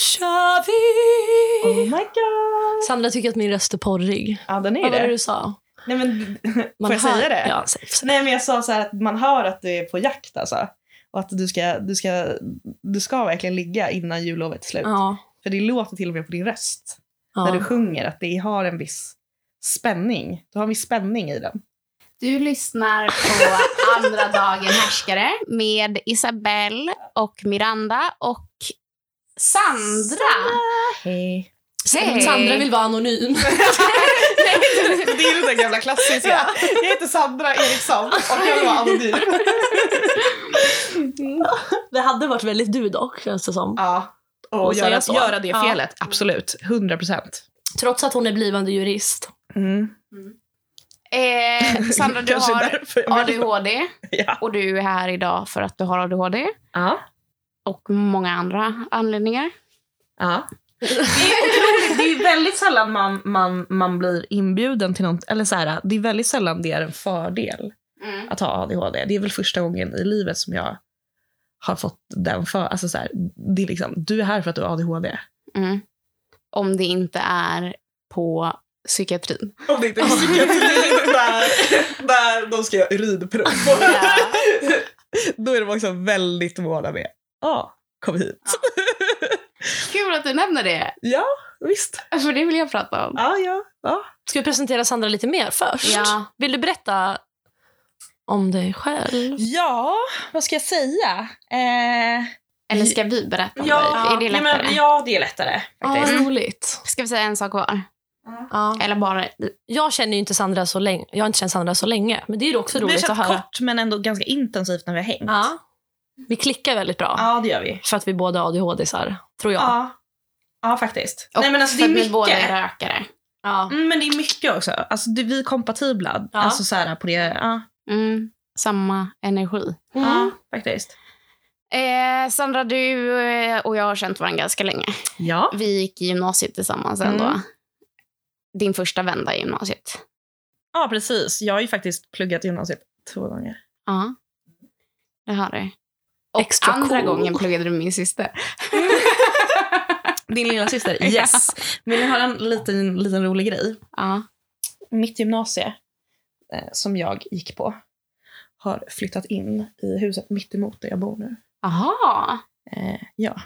Kör vi! Oh my god! Sandra tycker att min röst är porrig. Ja, den är Vad var det det. du sa? Nej, men, Man får jag hör- säga det? Ja, säg, säg. Nej, men jag sa så här att man hör att du är på jakt alltså. Och att du ska, du ska, du ska verkligen ligga innan jullovet är slut. Ja. För det låter till och med på din röst. När du ja. sjunger att det har en viss spänning. Du har en viss spänning i den. Du lyssnar på Andra dagen härskare med Isabelle och Miranda och Sandra. Hej. Hej. Sandra vill vara anonym. det är ju den gamla klassiska. Jag heter Sandra Eriksson och jag vill vara anonym. Det hade varit väldigt du dock, känns det som. Ja. Och Och göra, göra det Ja. felet. Absolut. 100 procent. Trots att hon är blivande jurist. Mm. Eh, Sandra, du har ADHD Ja. och du är här idag för att du har ADHD Ja. Och många andra anledningar. Ja. Det är otroligt. Det är väldigt sällan man, man, man blir inbjuden till något. Eller så här, det är väldigt sällan det är en fördel att ha ADHD. Det är väl första gången i livet som jag har fått den för... Alltså så här, det är liksom, du är här för att du har ADHD. Mm. Om det inte är på psykiatrin. Om det inte är psykiatrin där, där de ska göra urinprov. Ja. Då är de också väldigt måna med. Ja, kom hit. Kul att du nämner det, Ja, visst. för det vill jag prata om. Ja, ja. ja. Ska vi presentera Sandra lite mer först? Ja. Vill du berätta om dig själv? Ja, vad ska jag säga? Eh, Eller ska vi berätta om ja, dig? Är det nej, men- lättare? ja, det är lättare. Ja, Faktiskt. vad roligt. Ska vi säga en sak var? Ja. Eller bara... Jag känner ju inte Sandra så länge. Jag har inte känt Sandra så länge. Men det är också Vi har roligt att känt höra. kort men ändå ganska intensivt när vi har hängt. Ja. Vi klickar väldigt bra. Ja, det gör vi. För att vi båda har ADHD-sar, tror jag. Ja, ja faktiskt. Och Nej, men alltså, det för är att vi mycket. båda är rökare. Ja. Mm, men det är mycket också. Alltså, det, vi är kompatibla. Ja. Alltså så här på det. Ja, Mm, samma energi. Mm. ja faktiskt. Eh, Sandra, du eh, och jag har känt varandra ganska länge. Ja. Vi gick i gymnasiet tillsammans Mm. ändå. Din första vända i gymnasiet. ja, precis. Jag har ju faktiskt pluggat gymnasiet två gånger. Ja, det har du. Och Extra andra cool. gången pluggade du med min syster. Din lilla syster? Yes. Men jag har en liten, liten rolig grej. Ja. Mitt gymnasie, eh, som jag gick på, har flyttat in i huset mitt emot där jag bor nu. Aha. Eh, ja.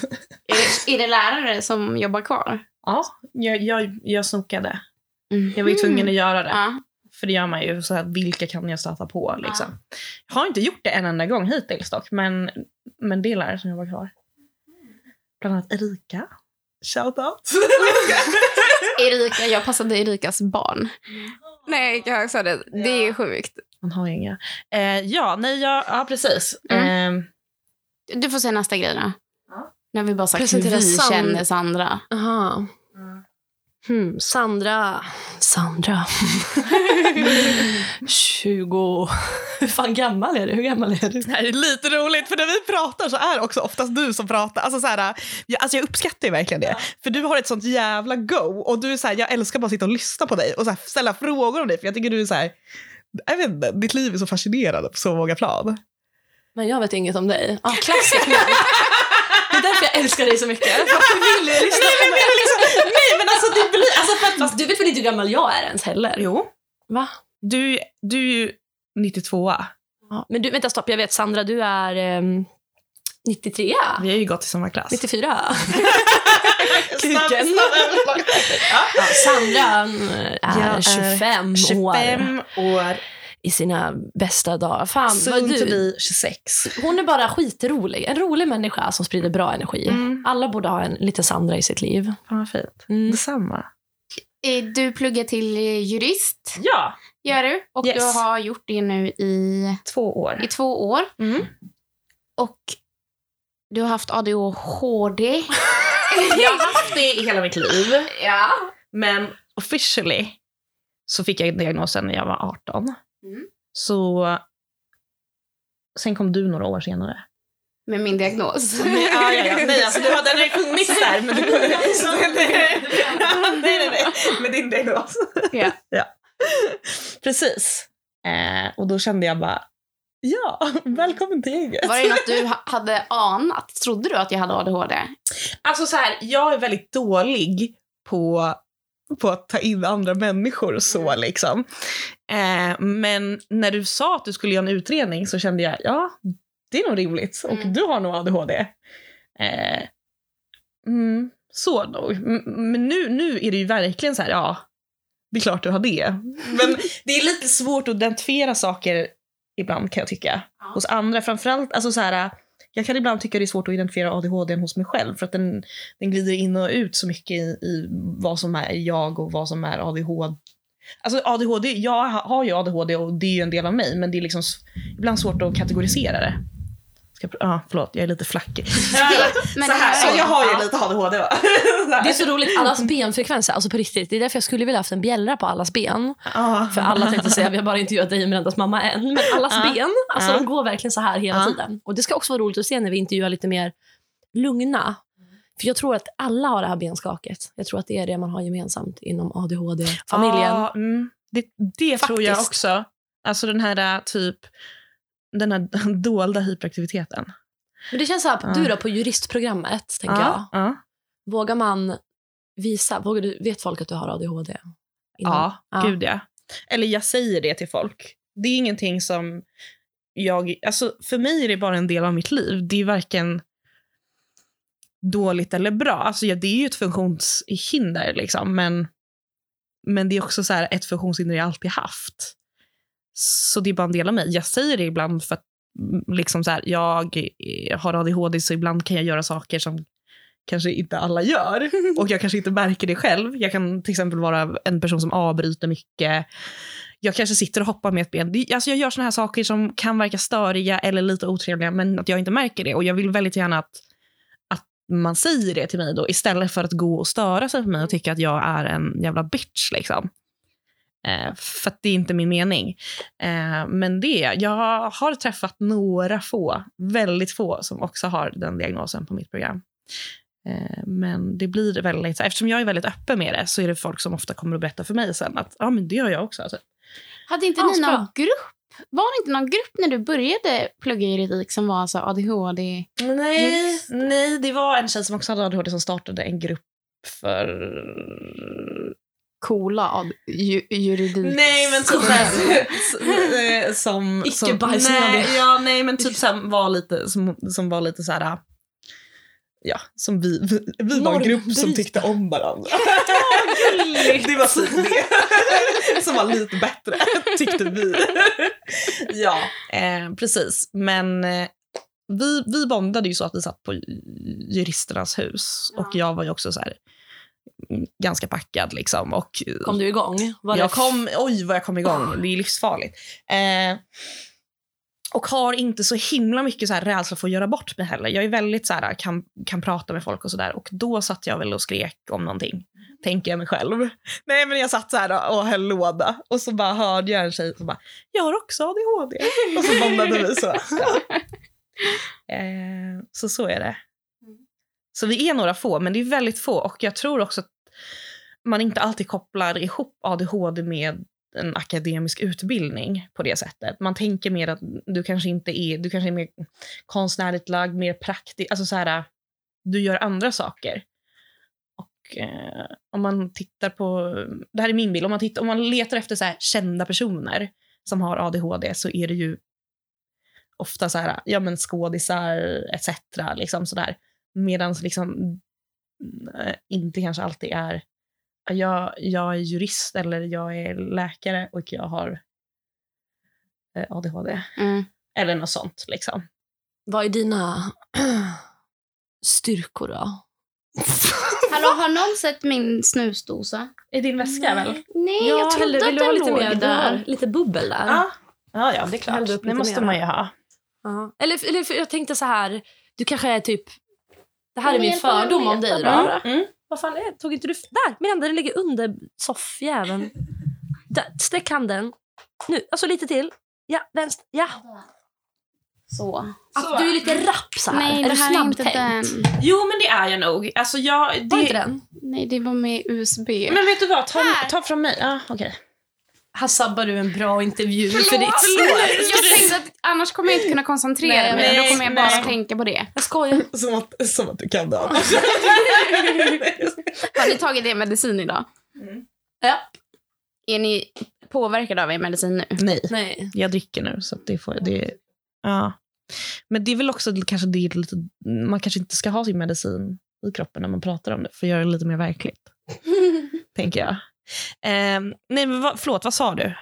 Är det, är det lärare som jobbar kvar? Ja, jag, jag, jag snokade. Mhm. Jag var ju tvungen att göra det. Ja. För det gör man ju. Så här, vilka kan jag stöta på? Liksom. Jag har inte gjort det en enda gång hittills dock. Men, men det är lärare som jobbar kvar. Bland annat Erika. Shout out. Erika, jag passade Erikas barn. Nej, jag sa det. Det är sjukt. Man har ju inga. Eh, ja, nej, jag, ja, precis. Mm. Eh, Du får säga nästa grej då. Ja. Nu har vi bara sagt hur Presentera vi Sand- känner Sandra. Aha. Hmm. Sandra. Sandra. 20... Hur fan gammal är du? Hur gammal är du? Det här är lite roligt, för när vi pratar så är det också oftast du som pratar. Alltså, så här, jag, alltså jag uppskattar ju verkligen det. För du har ett sånt jävla go. Och du är så här, jag älskar bara att sitta och lyssna på dig och så här, ställa frågor om dig. För jag tycker du är så här, jag vet inte, ditt liv är så fascinerande på så många plan. Men jag vet inget om dig. Ah, är därför jag älskar dig så mycket. För att du vill lyssna på mig. Nej men alltså det blir... Alltså för att, Fast du vet väl inte hur gammal jag är ens heller? jo, Va? du, du är ju 92 Ja. Men du, vänta stopp. Jag vet Sandra, du är ehm, 93 Vi har ju gått i samma klass. 94 Kuken. ja, Sandra mm, är är 25, år 25 år, i sina bästa dagar. Fan, vad soon to du, be 26. hon är bara skitrolig. En rolig människa som sprider bra energi. Mm. Alla borde ha en liten Sandra i sitt liv. Fan vad fint. Mm. Detsamma. Du pluggar till jurist, Ja, gör du. Och Yes. du har gjort det nu i, två år. i två år. Mm. Och du har haft ADHD. Jag har haft det i hela mitt liv. ja. Men officially så fick jag diagnosen när jag var 18. Mm. Så sen kom du några år senare. Med min diagnos. Nej, ja, ja, ja. nej alltså du har ju funnits där. Men du, nej, nej, nej. Med din diagnos. Ja. ja. Precis. Eh, och då kände jag bara, Ja, välkommen till gänget. Var det något du ha- hade anat? Trodde du att jag hade ADHD? Alltså så här, jag är väldigt dålig på, på att ta in andra människor och så liksom. Eh, men när du sa att du skulle göra en utredning så kände jag, ja, det är nog rimligt. Och Mm. du har nog ADHD. Eh, mm, så nog. Men nu, nu är det ju verkligen så här, ja, det är klart du har det. Men det är lite svårt att identifiera saker ibland kan jag tycka. Ja. Hos andra, framförallt, alltså så här, jag kan ibland tycka det är svårt att identifiera ADHD hos mig själv för att den, den glider in och ut så mycket i, i vad som är jag och vad som är ADHD. Alltså ADHD, jag ha- har ju ADHD och det är ju en del av mig men det är liksom ibland svårt att kategorisera det. Ska, ah, förlåt, jag är lite flackig. Men så här, så jag har ju lite ADHD va? Det är så roligt, allas benfrekvenser, alltså på riktigt. Det är därför jag skulle vilja haft en bjällra på allas ben. Ah. För alla tänkte säga, vi har bara intervjuat dig och Mirandas mamma än. Men allas Ja. ben, alltså Ja. de går verkligen så här hela Ja. tiden. Och det ska också vara roligt att se när vi intervjuar lite mer lugna. För jag tror att alla har det här benskaket. Jag tror att det är det man har gemensamt inom ADHD-familjen. Ja, mm, det det tror jag också. Alltså den här typ, den här dolda hyperaktiviteten. Men det känns så här, Ja. du då på juristprogrammet, tänker ja, jag. Ja, Vågar man visa, vågar du, vet folk att du har ADHD? Innan? ja, Ja. gud ja. Eller jag säger det till folk. Det är ingenting som jag... Alltså för mig är det bara en del av mitt liv. Det är varken dåligt eller bra. Alltså ja, det är ju ett funktionshinder liksom, men, men det är också så här ett funktionshinder jag alltid haft. Så det är bara en del av mig. Jag säger det ibland för att mm, liksom så här, jag eh, har ADHD så ibland kan jag göra saker som kanske inte alla gör. Och jag kanske inte märker det själv. Jag kan till exempel vara en person som avbryter mycket. Jag kanske sitter och hoppar med ett ben. Alltså jag gör såna här saker som kan verka störiga eller lite otrevliga, men att jag inte märker det. Och jag vill väldigt gärna att man säger det till mig då, istället för att gå och störa sig på mig och tycka att jag är en jävla bitch. Liksom. Eh, för att det är inte min mening. Eh, men det, jag har träffat några få, väldigt få, som också har den diagnosen på mitt program. Eh, Men det blir väldigt, eftersom jag är väldigt öppen med det så är det folk som ofta kommer att berätta för mig sen att ja, men det gör jag också. Alltså. Hade inte Ja, ni någon grupp? Var det inte någon grupp när du började plugga juridik som var alltså ADHD? Nej, nej, det var en tjej som också hade ADHD som startade en grupp för... Coola ad- ju, juridik? Nej, men typ såhär, som... Icke som bajsnödig. nej, ja, nej, men typ såhär, var lite, som, som var lite såhär... Ja, som vi, vi, vi var en grupp som tyckte om varandra. det var typ det. som var lite bättre, tyckte vi. ja, eh, precis. Men eh, vi, vi bondade ju så att vi satt på juristernas hus. Och jag var ju också så här mm, ganska packad liksom. Och, Kom du igång? Var jag kom, oj vad jag kom igång. Det är livsfarligt. Eh, och har inte så himla mycket så här rädsla för att göra bort mig heller. Jag är väldigt så här, kan, kan prata med folk och sådär. Och då satt jag väl och skrek om någonting. Tänker jag mig själv. Nej men jag satt så här och höll låda. Och så bara hörde jag en tjej som bara, jag har också ADHD. Och så bondade vi så. Ja. Eh, så så är det. Så vi är några få, men det är väldigt få. Och jag tror också att man inte alltid kopplar ihop ADHD med en akademisk utbildning på det sättet. Man tänker mer att du kanske inte är, du kanske är mer konstnärligt lagd, mer praktisk, alltså så här, du gör andra saker. Och eh, om man tittar på, det här är min bild, om man, tittar, om man letar efter så här kända personer som har ADHD så är det ju ofta så här, ja men skådisar etc. Liksom sådär. Medan liksom mm, eh, inte kanske alltid är jag, jag är jurist eller jag är läkare och jag har eh, ADHD. Mm. Eller något sånt. Liksom. Vad är dina styrkor då? Hallå, har någon sett min snusdosa? I din väska väl? Nej, jag trodde vill, att den lite låg där. lite bubbel där? Ja. Ja, ja, det är klart. Det måste mera. man ju ha. Ja. Eller, eller för jag tänkte så här, du kanske är typ... Det här är min fördom om dig då. Mm. Vad fan är, tog inte du... Där! Miranda, den ligger under soffjäveln. Sträck handen. Nu, alltså lite till. Ja, vänster. Ja. Så. Att du är lite rapp så här. Nej, är det du här är inte den. Jo, men det är jag nog. Alltså, jag, Var inte det... den? Nej, det var med USB. Men vet du vad? Ta, ta från mig. Ja, okej. Här sabbar du en bra intervju för ditt Förlåt. slut. Jag tänkte att annars kommer jag inte kunna koncentrera Nej, mig. nej, Då kommer jag bara nej. tänka på det. Jag skojar. Som att, som att du kan det. Har ni tagit er medicin idag? Ja. Är ni påverkade av er medicin nu? Nej, Nej. jag dricker nu. Så det får, det, ja. Men det är väl också kanske det är lite, man kanske inte ska ha sin medicin i kroppen när man pratar om det, för att göra det lite mer verkligt. tänker jag. Eh, nej, men vad, förlåt, vad sa du?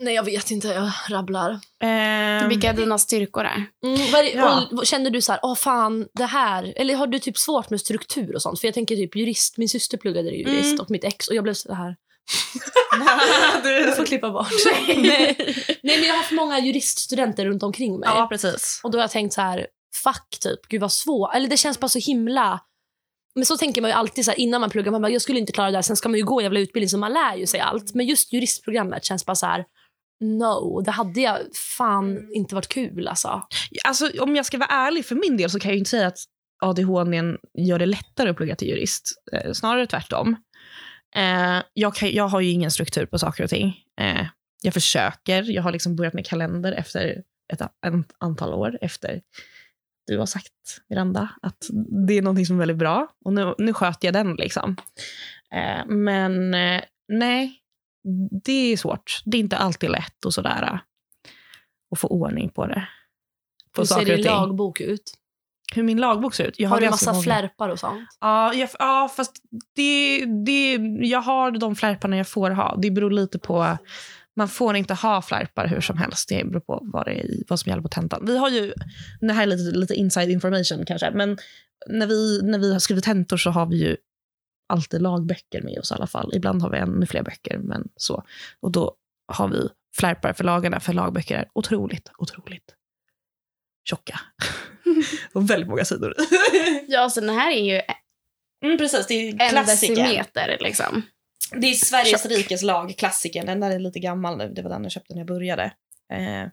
Nej, jag vet inte. Jag rabblar. Eh, Vilka dina styrkor är? Mm, vad, Ja. och, känner du så här, åh fan, det här... Eller har du typ svårt med struktur och sånt? För jag tänker typ jurist, min syster pluggade jurist Mm. och mitt ex och jag blev så här. du, Du får klippa bort. Nej. Nej, men jag har för många juriststudenter runt omkring mig. ja, precis. Och då har jag tänkt så här, fuck typ, gud vad svårt. Eller det känns bara så himla... Men så tänker man ju alltid så här, innan man pluggar, man bara, jag skulle inte klara det där. Sen ska man ju gå jävla utbildning så man lär ju sig allt. Men just juristprogrammet känns bara så här, no, det hade jag fan inte varit kul alltså. Alltså, om jag ska vara ärlig för min del så kan jag inte säga att ADHD gör det lättare att plugga till jurist. Eh, snarare tvärtom. Eh, jag, kan, jag har ju ingen struktur på saker och ting. Eh, jag försöker. Jag har liksom börjat med kalender efter ett en, antal år efter du har sagt, Miranda, att det är någonting som är väldigt bra. Och nu, nu sköter jag den. liksom. Eh, men eh, nej, det är svårt. Det är inte alltid lätt och sådär. eh, Att få ordning på det. På Hur ser din lagbok ut? Hur min lagbok ser ut? Jag Har du ganska massa många. flärpar och sånt? Ja, jag, ja fast det, det, jag har de flärparna jag får ha. Det beror lite på... Man får inte ha flärpar hur som helst. Det beror på vad, det är, vad som gäller på tentan. Vi har ju, det här är lite, lite inside information kanske, men när vi, när vi har skrivit tentor så har vi ju alltid lagböcker med oss i alla fall. Ibland har vi ännu fler böcker, men så. Och då har vi flärpar för lagarna, för lagböcker är otroligt, otroligt tjocka. och väldigt många sidor. Ja, så den här är ju Mm, precis, det är en klassiker. decimeter liksom. Det är Sveriges rikes lag, klassikern. Den där är lite gammal nu. Det var den jag köpte när jag började. Eh,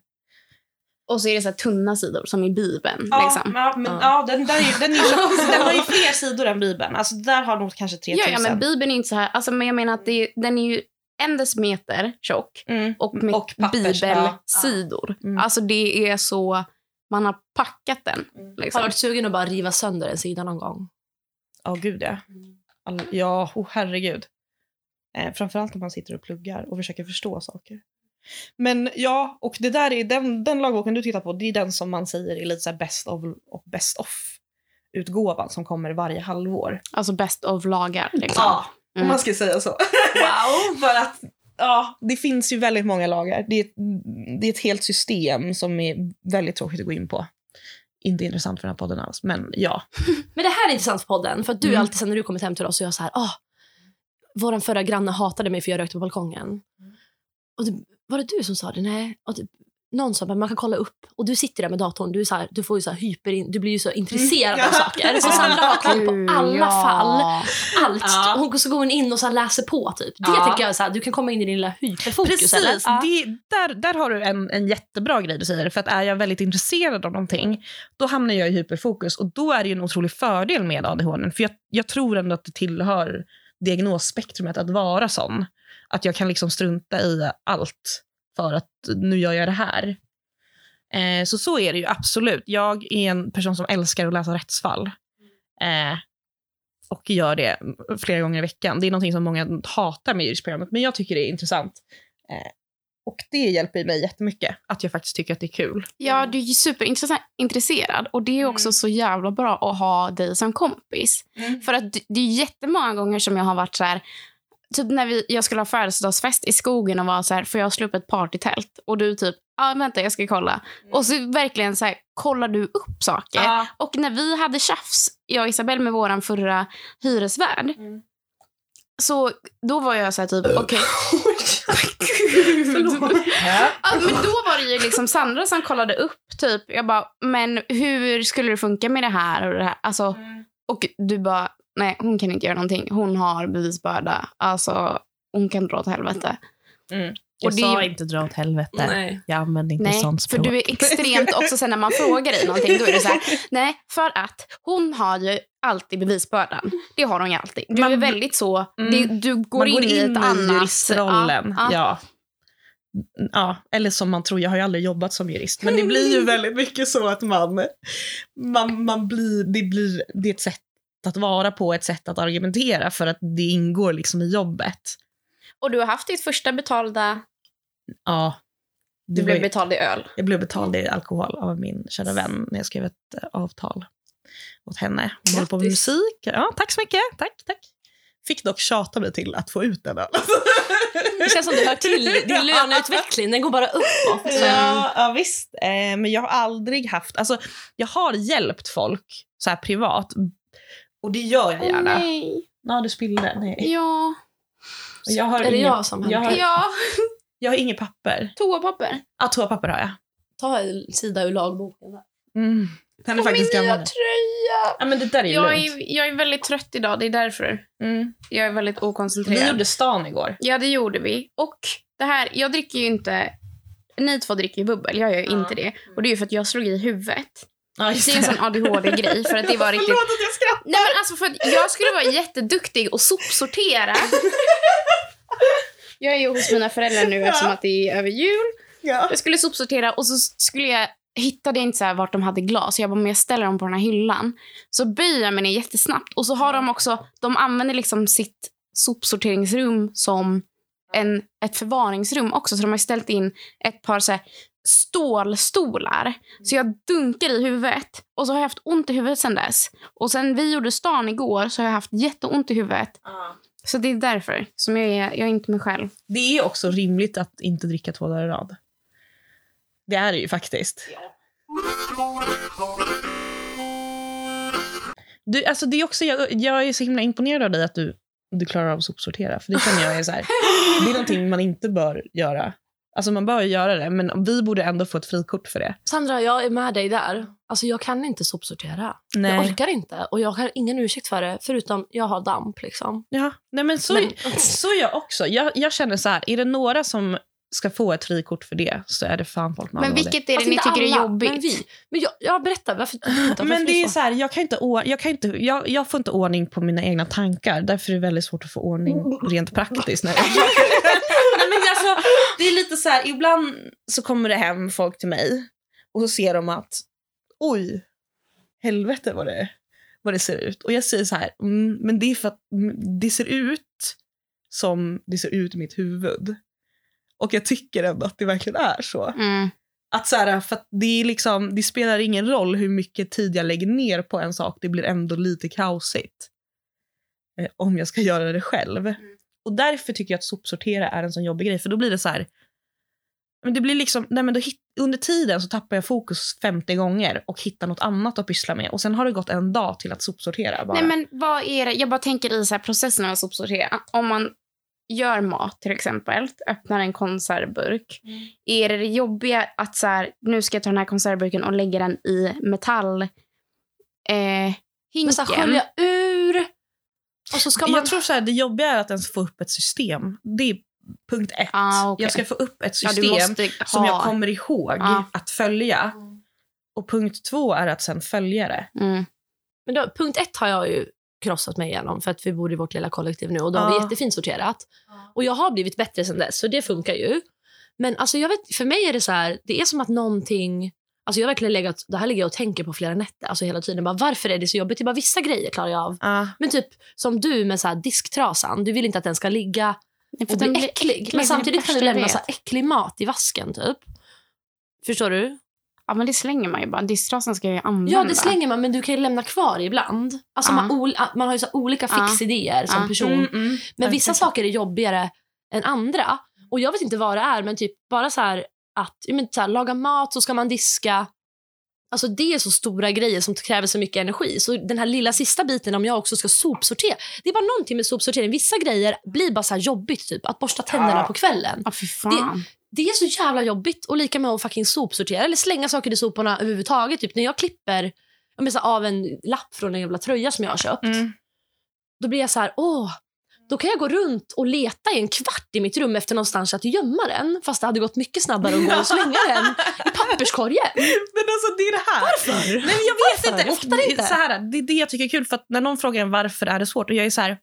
Och så är det så här tunna sidor som i Bibeln. ja, liksom. ja, men, Ja. ja. den, där är, den, är, den har ju fler sidor än Bibeln. Alltså, där har nog kanske 3000. Ja, ja, men Bibeln är inte så här. Alltså, men jag menar att det är, den är ju en decimeter tjock mm. och med Och pappers, bibelsidor. ja. Mm. Alltså det är så... Man har packat den. Har Liksom. du varit sugen att bara riva sönder en sida någon gång? Ja, gud ja. All, ja, oh, herregud. Eh, framförallt när man sitter och pluggar och försöker förstå saker. Men ja, och det där är den, den lagboken du tittar på, det är den som man säger är lite så här best of och best of utgåvan som kommer varje halvår. Alltså best of lagar. Liksom. Ja, om Mm. man ska säga så. Wow! För att ja, det finns ju väldigt många lagar. Det är, ett, det är ett helt system som är väldigt tråkigt att gå in på. Inte intressant för den här podden alls, men ja. Men det här är intressant för podden. För att du Mm. alltid sen när du kommit hem till oss så är jag så här, åh, vår förra granne hatade mig för jag rökte på balkongen. Och det, var det du som sa det? Nej. Och det, någon sa att man kan kolla upp. Och du sitter där med datorn. Du, är så här, du, får ju så här hyper, du blir ju så intresserad Mm. av saker. Så Sandra har koll på alla fall. Allt. Ja. Och hon, så går hon in och så här läser på. typ. Det Ja. tycker jag är så här, du kan komma in i din lilla hyperfokus. Precis, Eller? Ja. det, där, där har du en, en jättebra grej du säger. För att är jag väldigt intresserad av någonting, då hamnar jag i hyperfokus. Och då är det ju en otrolig fördel med ADHD. För jag, jag tror ändå att det tillhör diagnosspektrumet att vara sån. Att jag kan liksom strunta i allt för att nu gör jag det här. Eh, så så är det ju absolut. Jag är en person som älskar att läsa rättsfall. Eh, och gör det flera gånger i veckan. Det är någonting som många hatar med juristprogrammet, men jag tycker det är intressant. Eh, och det hjälper mig jättemycket, att jag faktiskt tycker att det är kul. Ja, du är ju superintresserad och det är också Mm. så jävla bra att ha dig som kompis. För att det- är jättemånga gånger som jag har varit så här, typ när vi, jag skulle ha födelsedagsfest i skogen och var så här, får jag slå upp ett partytält? Och du typ, ja ah, vänta jag ska kolla. Och så verkligen så här, kollar du upp saker. Ja. Och när vi hade tjafs, jag och Isabelle med vår förra hyresvärd, Mm. så då var jag så här typ, okej. Ja. Ja, men då var det ju liksom Sandra som kollade upp. typ. Jag bara, men hur skulle det funka med det här? Och, det här? Alltså, och du bara, nej hon kan inte göra någonting. Hon har bevisbörda. Alltså, hon kan dra åt helvete. Jag Och det- sa inte dra åt helvete. Nej. Jag använde inte Nej, sånt för språk. du är extremt också sen när man frågar dig någonting, då är det så här, nej, för att hon har ju alltid bevisbördan. Det har hon ju alltid. Du Man- är väldigt så, Mm. det, du går, Man in, i ett annat... juristrollen. Ja, Ja, ja. Ja, eller som man tror, jag har ju aldrig jobbat som jurist, men det blir ju väldigt mycket så att man, man, man blir, det blir, det är ett sätt att vara på, ett sätt att argumentera för att det ingår liksom i jobbet. Och du har haft ditt första betalda... Ja. Du Det blev ju- betald i öl. jag blev betald i alkohol av min kära vän när jag skrev ett eh, avtal åt henne. Hon håller på med musik. Ja, tack så mycket. Tack, tack. Fick dock tjata mig till att få ut den. Det känns som det hör till din löneutveckling. Den går bara uppåt. Ja, ja visst. Eh, men jag har aldrig haft... Alltså, jag har hjälpt folk så här privat. Och det gör jag gärna. nej. Ja, du spillde. Nej. Ja. Jag har Är det ingen, jag som jag har har, Ja. Jag har inget papper. Toapapper. Ja, toapapper har jag. Ta en sida ur lagboken. där. Mm. Den är Och min faktiskt nya gammal. tröja. Ja, men det där är ju Jag lugnt. är, jag är väldigt trött idag, det är därför. Mm. Jag är väldigt Vi okoncentrerad. gjorde stan igår. Ja, det gjorde vi. Och det här, jag dricker ju inte... Ni två dricker ju bubbel, jag gör ju inte det. Och det är ju för att jag slog i huvudet. Ja, just Det är en sån ADHD-grej, för att det var riktigt... Förlåt att jag skrattar. Nej men alltså för att jag skulle vara jätteduktig och sopsortera. Jag är ju hos mina föräldrar nu eftersom att det är över jul. Ja. Jag skulle sopsortera och så skulle jag hittade inte så här vart de hade glas. Jag bara, men jag ställer dem på den här hyllan. Så böjer jag mig ner jättesnabbt. Och så har de också, de använder liksom sitt sopsorteringsrum som en, ett förvaringsrum också. Så de har ställt in ett par så här stålstolar. Så jag dunkar i huvudet. Och så har jag haft ont i huvudet sen dess. Och sen vi gjorde stan igår så har jag haft jätteont i huvudet. Så det är därför som jag är, jag är inte mig själv. Det är också rimligt att inte dricka två dagar i rad. Det är det ju faktiskt. Du, alltså det är också, jag, jag är så himla imponerad av dig att du, du klarar av att sopsortera. För det känner jag är så här, det är någonting man inte bör göra. Alltså man bör ju göra det, men vi borde ändå få ett frikort för det. Sandra, jag är med dig där. Alltså, jag kan inte sopsortera. Jag orkar inte. Och jag har ingen ursäkt för det, förutom jag har damp. Liksom. Ja, nej men så, Men- så jag också. Jag, jag känner så här, är det några som ska få ett frikort för det så är det fan folk med Men vilket är det Alltså, ni tycker är alla, jobbigt? Men, vi. men jag, jag berättar varför inte Men det är så här, jag, kan inte, jag, kan inte, jag, jag får inte ordning på mina egna tankar. Därför är det väldigt svårt att få ordning rent praktiskt. När jag Nej, men alltså, det är lite så här, ibland så kommer det hem folk till mig och så ser de att oj, helvete vad det, vad det ser ut. Och jag säger så här, mm, men det är för att mm, det ser ut som det ser ut i mitt huvud. Och jag tycker ändå att det verkligen är så. Mm. Att så här, för att det, är liksom, det spelar ingen roll hur mycket tid jag lägger ner på en sak, det blir ändå lite kaosigt. Eh, om jag ska göra det själv. Och därför tycker jag att sopsortera är en sån jobbig grej, för då blir det så här... Men det blir liksom, nej men då hit, under tiden så tappar jag fokus 50 gånger och hittar något annat att pyssla med. Och sen har det gått en dag till att sopsortera. Bara. Nej, men vad är det? Jag bara tänker i så här processen av att sopsortera. Om man gör mat till exempel, öppnar en konservburk. Är det det jobbiga att så här, nu ska jag ta den här konservburken och lägga den i metall eh, Men skölja ur. Och så ska man... Jag tror så här, det jobbiga är att ens få upp ett system. Det är punkt ett. Ah, okej. Jag ska få upp ett Ja, system måste som jag kommer ihåg Ja. att följa. Och punkt två är att sen följa det. Mm. Men då, punkt ett har jag ju krossat mig igenom för att vi bor i vårt lilla kollektiv nu och då har vi Ja. jättefint sorterat. Och jag har blivit bättre sen dess, så det funkar ju. Men alltså jag vet, för mig är det så här, det är som att någonting... Alltså jag har verkligen legat, det här ligger jag och tänker på flera nätter. Alltså hela tiden. Bara, varför är det så jobbigt? Det är bara vissa grejer klarar jag av. Ja. Men typ som du med så här disktrasan. Du vill inte att den ska ligga Nej, för och den bli äcklig. är Men samtidigt kan du lämna så äcklig mat i vasken. typ. Förstår du? Ja, men det slänger man ju bara. Disktrasan ska jag ju använda. Ja, det slänger man, men du kan ju lämna kvar ibland. Alltså man, ol- man har ju så olika fixidéer som person. Mm, mm. Men vissa saker är jobbigare än andra. Och jag vet inte vad det är, men typ bara så här att jag men, så här, laga mat så ska man diska. Alltså det är så stora grejer som kräver så mycket energi. Så den här lilla sista biten om jag också ska sopsortera. Det är bara någonting med sopsortering. Vissa grejer blir bara så jobbigt, typ att borsta tänderna på kvällen. Fy fan. Det är så jävla jobbigt. Och lika med att fucking sopsortera eller slänga saker i soporna överhuvudtaget. Typ när jag klipper jag menar, av en lapp från en jävla tröja som jag har köpt. Mm. Då blir jag så här, åh, då kan jag gå runt och leta i en kvart i mitt rum efter någonstans att gömma den. Fast det hade gått mycket snabbare att gå och slänga den i papperskorgen. Men alltså det är det här. Varför? Nej, men jag vet Varför? inte. Ofta inte. Så här, det är det jag tycker är kul. För att när någon frågar en varför är det svårt och jag är så här,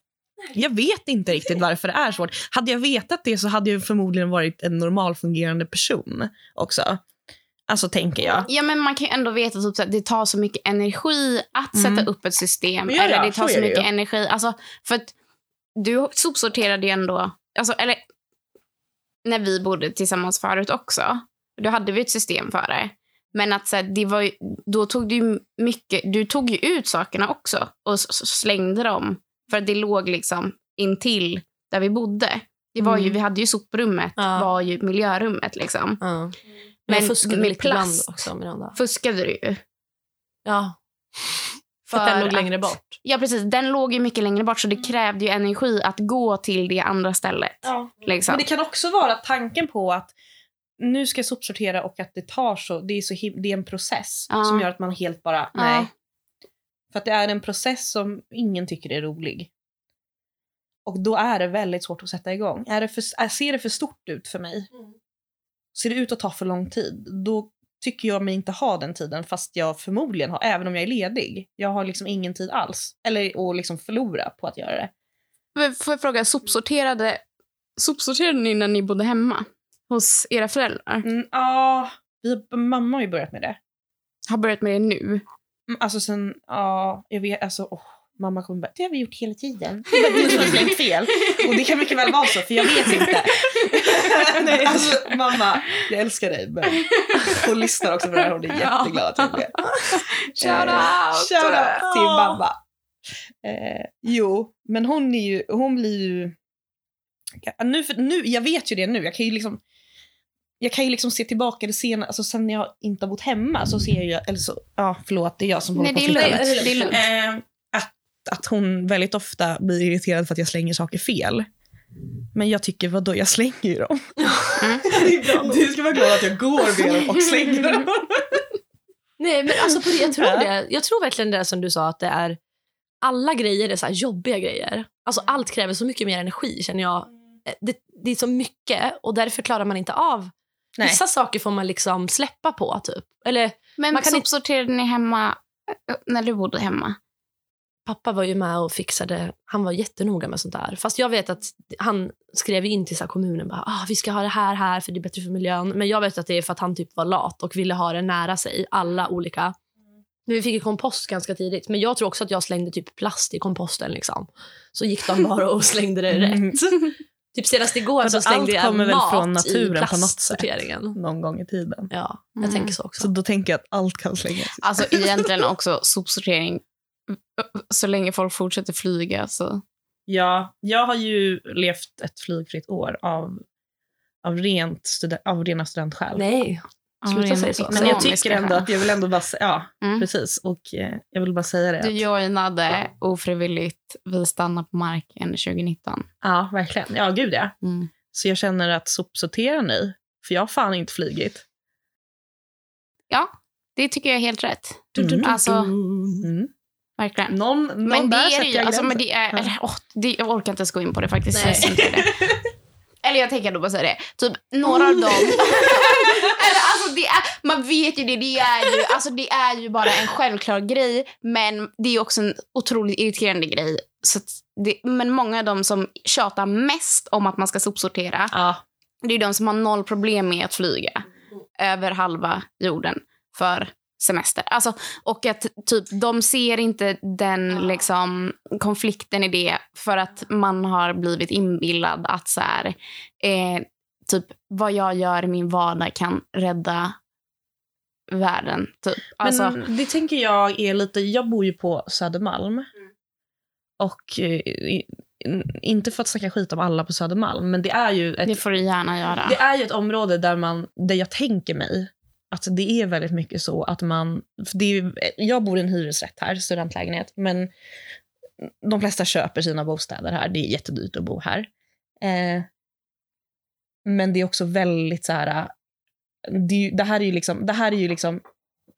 Jag vet inte riktigt varför det är svårt. Hade jag vetat det så hade jag förmodligen varit en normalfungerande person också. Alltså tänker jag. Ja, men man kan ju ändå veta typ, att det tar så mycket energi att Mm. sätta upp ett system. Ja, eller ja, det tar så det mycket ju. energi. Alltså, för att du sopsorterade ju ändå... Alltså, eller när vi bodde tillsammans förut också. Då hade vi ett system för det. Men att så här, det var ju, då tog du mycket, du tog ju ut sakerna också och slängde dem. För att det låg liksom intill där vi bodde. Det var ju, Mm. vi hade ju soprummet, Ja. var ju miljörummet liksom. Ja. Men Men fuskade med plast. också, Miranda. Fuskade du ju. Ja. För att den låg längre bort. Ja, precis. Den låg ju mycket längre bort så det krävde ju energi att gå till det andra stället. Ja. Liksom. Men det kan också vara tanken på att nu ska jag sopsortera och att det tar så, det är, så det är en process Ja. som gör att man helt bara, Ja. nej. För att det är en process som ingen tycker är rolig. Och då är det väldigt svårt att sätta igång. Är det för, ser det för stort ut för mig, ser det ut att ta för lång tid, då tycker jag mig inte ha den tiden fast jag förmodligen har, även om jag är ledig. Jag har liksom ingen tid alls. Eller att liksom förlora på att göra det. Får jag fråga, sopsorterade, sopsorterade ni när ni bodde hemma? Hos era föräldrar? Mm, Ja, vi, mamma har ju börjat med det. Har börjat med det nu? Mm, Alltså sen, ja, jag vet, alltså åh, mamma kommer bara, det har vi gjort hela tiden. Det är bara du som har slängt fel. Och det kan mycket väl vara så, för jag vet inte. Nej, alltså mamma, jag älskar dig, men hon lyssnar också på det här hon är jätteglad att jag är med. Shout Eh, out! Shout out till mamma. Eh, jo, men hon är ju, hon blir ju, Ja, nu, för, nu, jag vet ju det nu, jag kan ju liksom jag kan ju liksom se tillbaka det senare, alltså sen när jag inte har bott hemma så ser jag ju, eller så, ja förlåt det är jag som håller Nej, på det att är flytta att, hon väldigt ofta blir irriterad för att jag slänger saker fel. Men jag tycker, vadå, jag slänger ju dem. Mm. Du ska vara glad att jag går med dem och slänger dem. Nej, men alltså på det, jag, tror det, jag tror verkligen det som du sa, att det är alla grejer är så här jobbiga grejer. Alltså allt kräver så mycket mer energi känner jag. Eh, Det, det är så mycket och därför klarar man inte av. Nej. Vissa saker får man liksom släppa på typ. Eller Men Man kan inte- sopsorterade ni hemma eh, när du bodde hemma? Pappa var ju med och fixade, han var jättenoga med sånt där. Fast jag vet att han skrev in till så här kommunen bara, ah, vi ska ha det här här för det är bättre för miljön. Men jag vet att det är för att han typ var lat och ville ha det nära sig, alla olika. Men vi fick ju kompost ganska tidigt. Men jag tror också att jag slängde typ plast i komposten. Liksom. Så gick de bara och slängde det Mm. rätt. Typ senast igår så slängde jag kommer väl mat från i naturen på något sätt. plastsorteringen. Någon gång i tiden. Ja, jag Mm. tänker så också. Så då tänker jag att allt kan slängas. Alltså egentligen också sopsortering. Så länge folk fortsätter flyga så... Ja, jag har ju levt ett flygfritt år av, av, rent studen- av rena studentskäl. Nej, Sluta säga så. Men jag tycker ändå att jag vill ändå bara säga, ja Mm. precis. Och eh, jag vill bara säga det. Du joinade ofrivilligt Vi stannar på marken 2019. ja, verkligen. Ja, gud ja. Mm. Så jag känner att sopsortera ni, för jag har fan inte flygit. Ja, det tycker jag är helt rätt. Mm. Alltså, Mm. Verkligen. Någon, någon Men det är det ju. jag Alltså, men det är, Ja. eller, åh, det, jag orkar inte ens gå in på det faktiskt. Nej. Jag det. Eller jag tänker då bara säga det. Typ några av dem. eller, alltså, det är, man vet ju det. Det är ju, alltså, det är ju bara en självklar grej. Men det är också en otroligt irriterande grej. Så det, men många av dem som tjatar mest om att man ska sopsortera. Ja, Det är de som har noll problem med att flyga över halva jorden för semester. Alltså, och att typ, de ser inte den liksom, konflikten i det för att man har blivit inbillad att så här, eh, typ, vad jag gör i min vardag kan rädda världen. Typ. Alltså, Men det tänker jag är lite, jag bor ju på Södermalm. Mm. Och eh, inte för att snacka skit om alla på Södermalm, men det är ju ett det får du gärna göra. Det är ju ett område där, man, där jag tänker mig att det är väldigt mycket så att man... För det är jag bor i en hyresrätt här, studentlägenhet, men de flesta köper sina bostäder här. Det är jättedyrt att bo här. Eh, men det är också väldigt så här... Det, det här är ju liksom, det här är ju liksom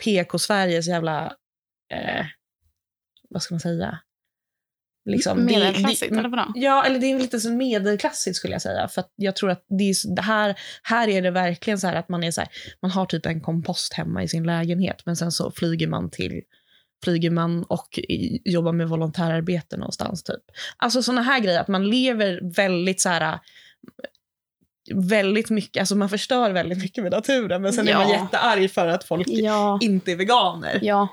PK-Sveriges jävla... Eh, vad ska man säga? Liksom, Medelklassigt, det- eller vadå? Ja, eller det är lite så medelklassigt skulle jag säga. För jag tror att det, är, det här, här är det verkligen så här att man är så här, man har typ en kompost hemma i sin lägenhet, men sen så flyger man till flyger man och jobbar med volontärarbete någonstans. typ. Alltså såna här grejer, att man lever väldigt så här väldigt mycket, alltså man förstör väldigt mycket med naturen men sen är man Ja. jättearg för att folk Ja. inte är veganer. Ja.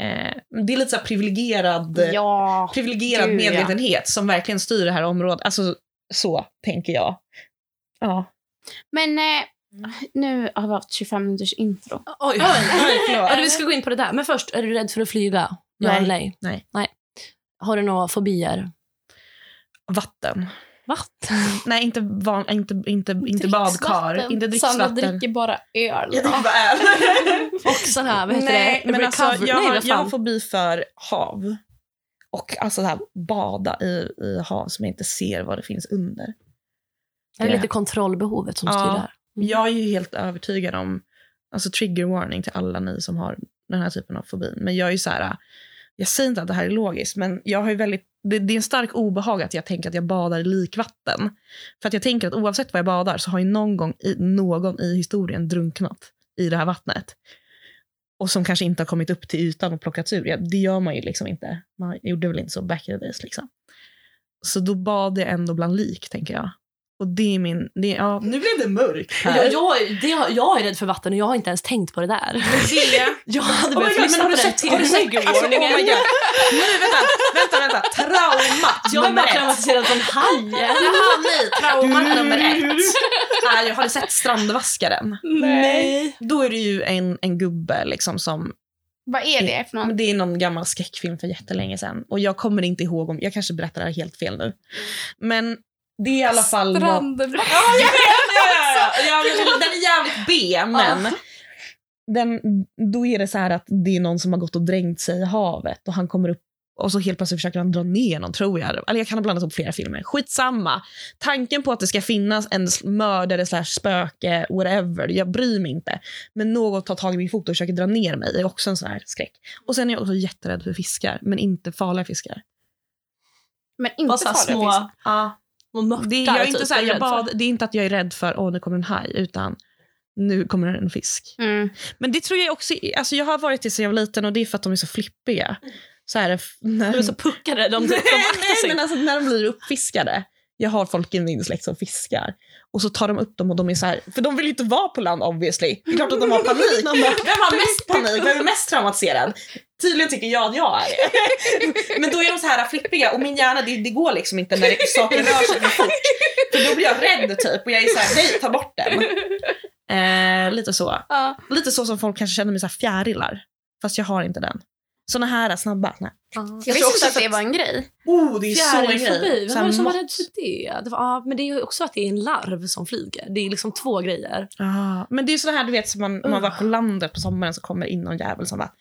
Eh, det är lite så privilegierad, Ja. privilegierad Gud, ja. medvetenhet som verkligen styr det här området. Alltså så tänker jag. Ja. Men eh, nu har vi haft 25 minuters intro. Oj. förlåt. Ja, vi ska gå in på det där. Men först, är du rädd för att flyga? Ja nej? Nej. nej. Har du några fobier? Vatten. Vatten? Nej, inte, van, inte, inte, inte badkar. Inte Sandra dricksvatten. dricker bara öl. Jag dricker bara öl. Och sån här, vad heter Nej, det? men alltså, jag, nej, jag har fan? fobi för hav. Och alltså det här, bada i, i hav som jag inte ser vad det finns under. Är det lite kontrollbehovet som Ja. styr där? Jag är ju helt övertygad om, alltså trigger warning till alla ni som har den här typen av fobi. Men jag är ju så här, jag säger inte att det här är logiskt, men jag har ju väldigt, det, det är en stark obehag att jag tänker att jag badar i likvatten. För att jag tänker att oavsett vad jag badar så har ju någon gång i, någon i historien drunknat i det här vattnet. Och som kanske inte har kommit upp till ytan och plockats ur. Ja, det gör man ju liksom inte. Man gjorde väl inte så back in the days. Liksom. Så då bad jag ändå bland lik, tänker jag. Och det är min... Det, ja, nu blev det mörkt här. Jag, jag, det, har- jag är rädd för vatten och jag har inte ens tänkt på det där. det, Jag hade Oh behövt lyssna men har på du den sett, har du sett alltså, oh my. God. Nu, vänta, vänta, vänta. Traumat Jag är nummer bara traumatiserad från hajen. Jaha, nej. Traumat nummer ett. är ju, har du sett Strandvaskaren? Nej. Då är det ju en, en gubbe liksom som... Vad är det för någon? Det är någon gammal skräckfilm för jättelänge sedan. Och jag kommer inte ihåg om... Jag kanske berättar det här helt fel nu. Men det är i alla fall... Strandvask. Ja, jag vet! Ja, ja, ja. Ja, men den är jävligt B, men den, då är det så här att det är någon som har gått och dränkt sig i havet och han kommer upp och så helt plötsligt försöker han dra ner någon, tror jag. Eller jag kan ha blandat ihop flera filmer. Skitsamma. Tanken på att det ska finnas en mördare slash spöke, whatever, jag bryr mig inte. Men något tar tag i min fot och försöker dra ner mig är också en sån här skräck. Och sen är jag också jätterädd för fiskar, men inte farliga fiskar. Men inte farliga små, Ja. Små mörtar. Det, jag är inte typ, så här, jag bad, det är inte att jag är rädd för åh nu kommer en haj, utan nu kommer en fisk. Mm. Men det tror jag också, alltså jag har varit det sedan jag var liten och det är för att de är så flippiga. Så är det f- när, De är så puckade. De, de, de nej, aktar nej, sig. men alltså när de blir uppfiskade. Jag har folk i min släkt som fiskar. Och så tar de upp dem och de är så här, för de vill ju inte vara på land obviously. Det är klart att de har panik. Vem har mest panik? Vem är mest traumatiserad? Tydligen tycker jag att jag är. Men då är de så här flippiga och min hjärna, det, det går liksom inte när det, saker rör sig för fort. För då blir jag rädd typ och jag är så här, nej ta bort den. Eh, lite så. Ja. Lite så som folk kanske känner med så här fjärilar. Fast jag har inte den. Såna här snabba. Nej. Jag tror visste också inte att att- det var en grej. Oh, det är så en grej. Vem Så var här det som var rädd för det? det var, ja, men det är ju också att det är en larv som flyger. Det är liksom två grejer. Ah, men det är så här du vet som man, man Uh. var på landet på sommaren så kommer in någon jävel som bara...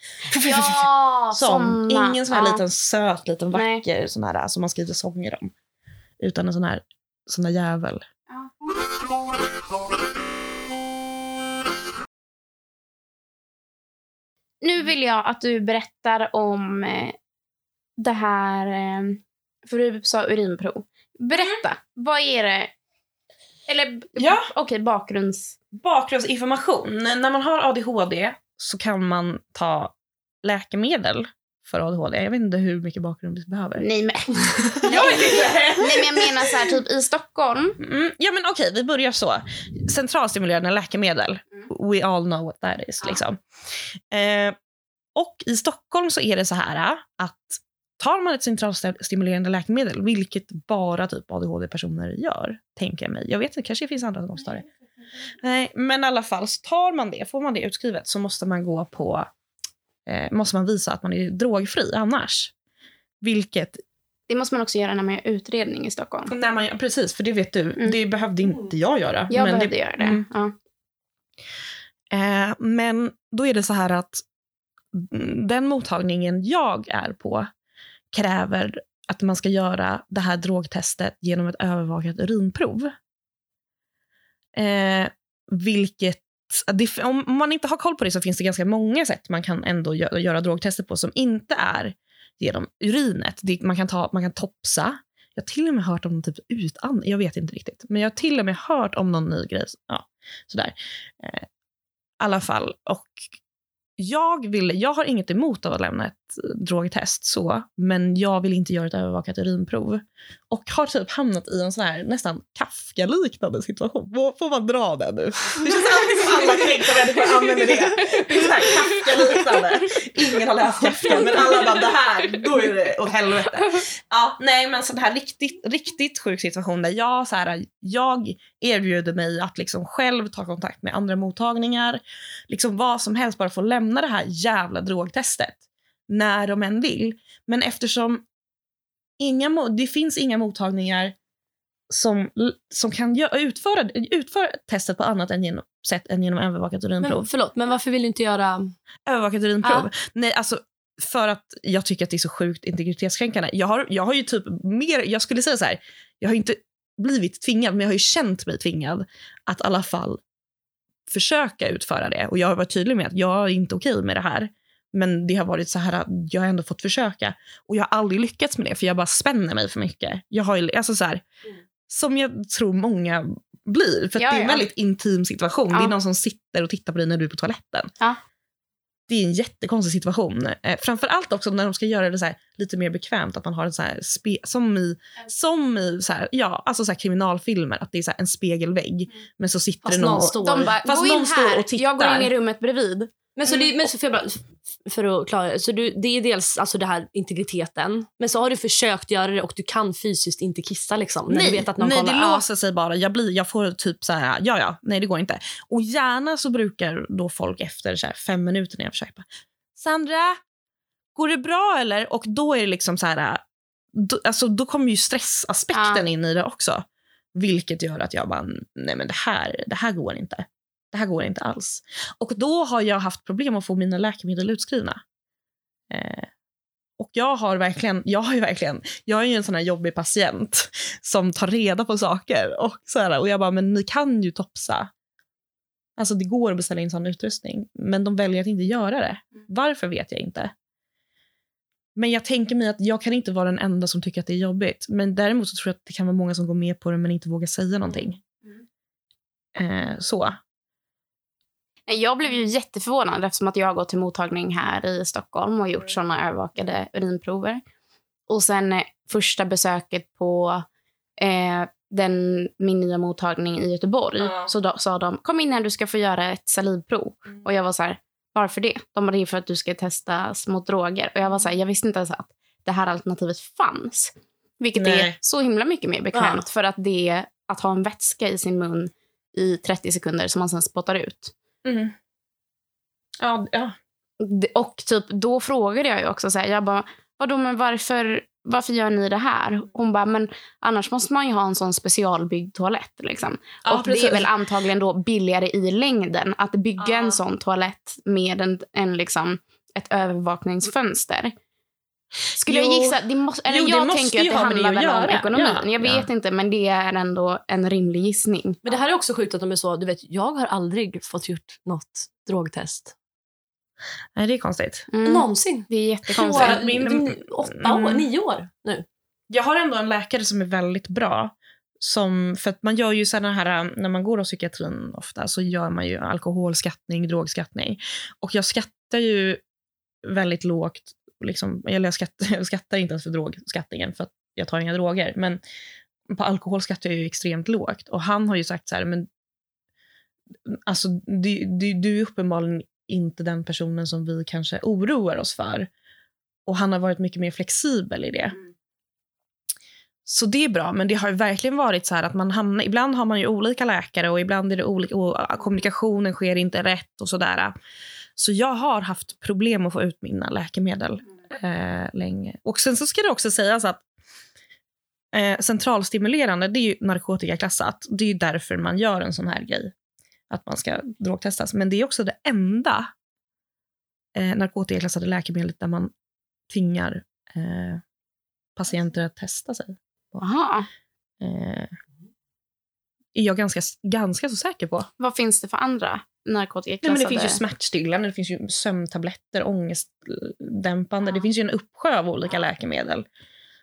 Ja, såna. Ingen sån här Ja. liten söt, liten Nej. vacker sån här som man skriver sånger om. Utan en sån här, sån där jävel. Nu vill jag att du berättar om eh, det här... Eh, för du sa urinprov. Berätta. Vad är det? Eller Ja. okej, bakgrunds... Bakgrundsinformation. När man har ADHD så kan man ta läkemedel för ADHD. Jag vet inte hur mycket bakgrund vi behöver. Nej, men, Jag vet inte. nej, men jag menar så här, typ i Stockholm. Mm, ja men okej, vi börjar så. Centralstimulerande läkemedel. We all know what that is. Ja. Liksom. Eh, och i Stockholm så är det så här äh, att tar man ett centralstimulerande läkemedel, vilket bara typ ADHD-personer gör, tänker jag mig. Jag vet inte, kanske det finns andra som också tar det. Nej, men i alla fall, tar man det, får man det utskrivet så måste man gå på, eh, måste man visa att man är drogfri annars. Vilket Det måste man också göra när man gör utredning i Stockholm. när man, precis, för det vet du, Mm. det behövde inte jag göra. Jag men behövde det, göra det. Mm. Ja. Eh, men då är det så här att mm, den mottagningen jag är på kräver att man ska göra det här drogtestet genom ett övervakat urinprov. Eh, vilket, det, om man inte har koll på det så finns det ganska många sätt man kan ändå gö- göra drogtester på som inte är genom urinet. Det, man, kan ta, man kan topsa. Jag har till och med hört om någon typ utan, Jag vet inte riktigt. Men jag har till och med hört om någon ny grej. Ja, sådär. Eh, alla fall. Och jag, vill, jag har inget emot att lämna ett eh, drogtest, så, men jag vill inte göra ett övervakat urinprov. Och har typ hamnat i en sån här nästan Kafka-liknande situation. Får, får man dra den nu? Det känns alltid som alla kränkta människor använder det. Det är så här Kafka-liknande. Ingen har läst Kafka, men alla bara det här, då är det åt helvete. Ja, nej, men sån här riktigt, riktigt sjuk situation där jag, så här, jag erbjuder mig att liksom själv ta kontakt med andra mottagningar, liksom vad som helst bara få lämna lämna det här jävla drogtestet när de än vill. Men eftersom inga, det finns inga mottagningar som, som kan utföra, utföra testet på annat än genom, sätt än genom övervakat urinprov. Men, förlåt, men varför vill du inte göra... Övervakat urinprov? Ja. Nej, alltså för att jag tycker att det är så sjukt integritetskränkande. Jag har, jag har ju typ mer, jag skulle säga så här, jag har inte blivit tvingad, men jag har ju känt mig tvingad att i alla fall försöka utföra det. Och jag har varit tydlig med att jag är inte okej med det här. Men det har varit så här att jag har ändå fått försöka. Och jag har aldrig lyckats med det, för jag bara spänner mig för mycket. Jag har ju, alltså så här, som jag tror många blir. För Ja, det är en ja. väldigt intim situation. Det Ja. är någon som sitter och tittar på dig när du är på toaletten. Det är en jättekonstig situation. Eh, framför allt också när de ska göra det så här, lite mer bekvämt. Att man har en så här spe, som i, som i så här, ja, alltså så kriminalfilmer. Att det är så en spegelvägg. Men så sitter Fast det någon... någon står... De bara, Fast gå in någon står här, och tittar. jag går in i rummet bredvid. Men så, det, men så för, för att klara så du, det är dels alltså det här integriteten, men så har du försökt göra det och du kan fysiskt inte kissa liksom. När Nej, du vet att någon nej kollar. det Ja. låser sig bara. Jag, blir, jag får typ så här, ja ja, nej det går inte. Och gärna så brukar då folk efter så här fem minuter när jag försöker bara, Sandra, går det bra eller? Och då är det liksom så här, då, alltså, då kommer ju stressaspekten Ja. in i det också. Vilket gör att jag bara, nej men det här, det här går inte. Det här går inte alls. Och då har jag haft problem att få mina läkemedel utskrivna. Eh, och jag har verkligen, jag har ju verkligen, jag är ju en sån här jobbig patient som tar reda på saker. Och, så här, och jag bara, men ni kan ju topsa. Alltså det går att beställa in sån utrustning, men de väljer att inte göra det. Varför vet jag inte. Men jag tänker mig att jag kan inte vara den enda som tycker att det är jobbigt. Men däremot så tror jag att det kan vara många som går med på det men inte vågar säga någonting. Eh, så. Jag blev ju jätteförvånad eftersom att jag har gått till mottagning här i Stockholm och gjort såna övervakade urinprover. Och sen eh, första besöket på eh, den, min nya mottagning i Göteborg Ja. så då, sa de kom in här du ska få göra ett salivprov. Och jag var så här, varför det? De bara, det är för att du ska testas mot droger. Och jag var så här, jag visste inte ens att det här alternativet fanns. Vilket är Nej. så himla mycket mer bekvämt för att det är att ha en vätska i sin mun i 30 sekunder som man sen spottar ut. Ja, ja. D- Och typ, då frågade jag ju också så här, jag bara, vadå men varför, varför gör ni det här? Hon bara, men annars måste man ju ha en sån specialbyggd toalett liksom. Ja, och det precis. är väl antagligen då billigare i längden att bygga Ja. en sån toalett med en, en liksom, ett övervakningsfönster. Skulle jag Jo. gissa, det måste, eller Jo, det jag måste tänker att det det handlar väl om ekonomin. Ja, Jag vet inte, men det är ändå en rimlig gissning. Men det här är också sjukt att de är så, du vet, jag har aldrig fått gjort något drogtest. Nej, det är konstigt. Mm. Någonsin. Det är jättekonstigt. Våra, Min- åtta Mm. år, nio år nu. Jag har ändå en läkare som är väldigt bra. Som, för att man gör ju sådana här, när man går hos psykiatrin ofta så gör man ju alkoholskattning, drogskattning. Och jag skattar ju väldigt lågt, liksom, eller jag skattar, jag skattar inte ens för drogskattningen för att jag tar inga droger. Men på alkohol skattar jag ju extremt lågt. Och han har ju sagt så här, men alltså du, du, du är uppenbarligen inte den personen som vi kanske oroar oss för. Och han har varit mycket mer flexibel i det. Så det är bra, men det har verkligen varit så här att man hamnar, ibland har man ju olika läkare och ibland är det olika, och kommunikationen sker inte rätt och sådär. Så jag har haft problem att få ut mina läkemedel eh, länge. Och sen så ska det också sägas att eh, centralstimulerande, det är ju narkotikaklassat. Det är därför man gör en sån här grej. Att man ska drogtestas. Men det är också det enda eh, narkotikaklassade läkemedlet där man tvingar eh, patienter att testa sig. Jaha. Är jag ganska, ganska så säker på. Vad finns det för andra Nej, men narkotikaklassade? det finns ju smärtstillande, det finns ju sömntabletter, ångestdämpande. Ja. Det finns ju en uppsjö av olika läkemedel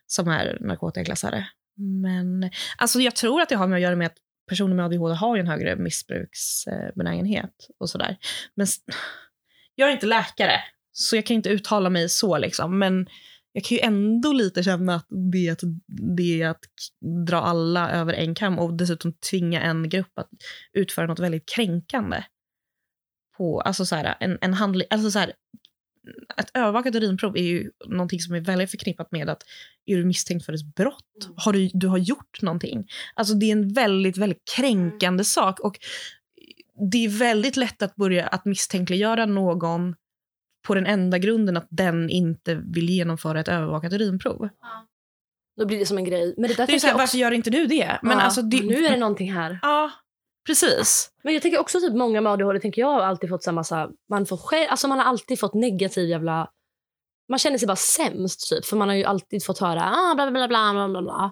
som är narkotikaklassade. Men alltså, jag tror att det har med att göra med att personer med ADHD har en högre missbruksbenägenhet och sådär. Men jag är inte läkare, så jag kan inte uttala mig så. liksom. Men jag kan ju ändå lite känna att det är att, det är att dra alla över en kam och dessutom tvinga en grupp att utföra något väldigt kränkande. På, alltså så här, en, en handling, alltså så här, ett övervakat urinprov är ju någonting som är väldigt förknippat med att är du misstänkt för ett brott? Har du, du har gjort någonting? Alltså det är en väldigt, väldigt kränkande sak och det är väldigt lätt att börja att misstänkliggöra någon på den enda grunden att den inte vill genomföra ett övervakat urinprov. Då blir det som en grej. Men det där Det är så här, också, varför gör inte du det? Men Ja, alltså det, nu är det någonting här. Ja, precis. Men jag tänker också typ många med ADHD tänker jag har alltid fått så massa, man får skäll, alltså man har alltid fått negativ jävla, man känner sig bara sämst typ för man har ju alltid fått höra ah, bla bla bla bla bla bla.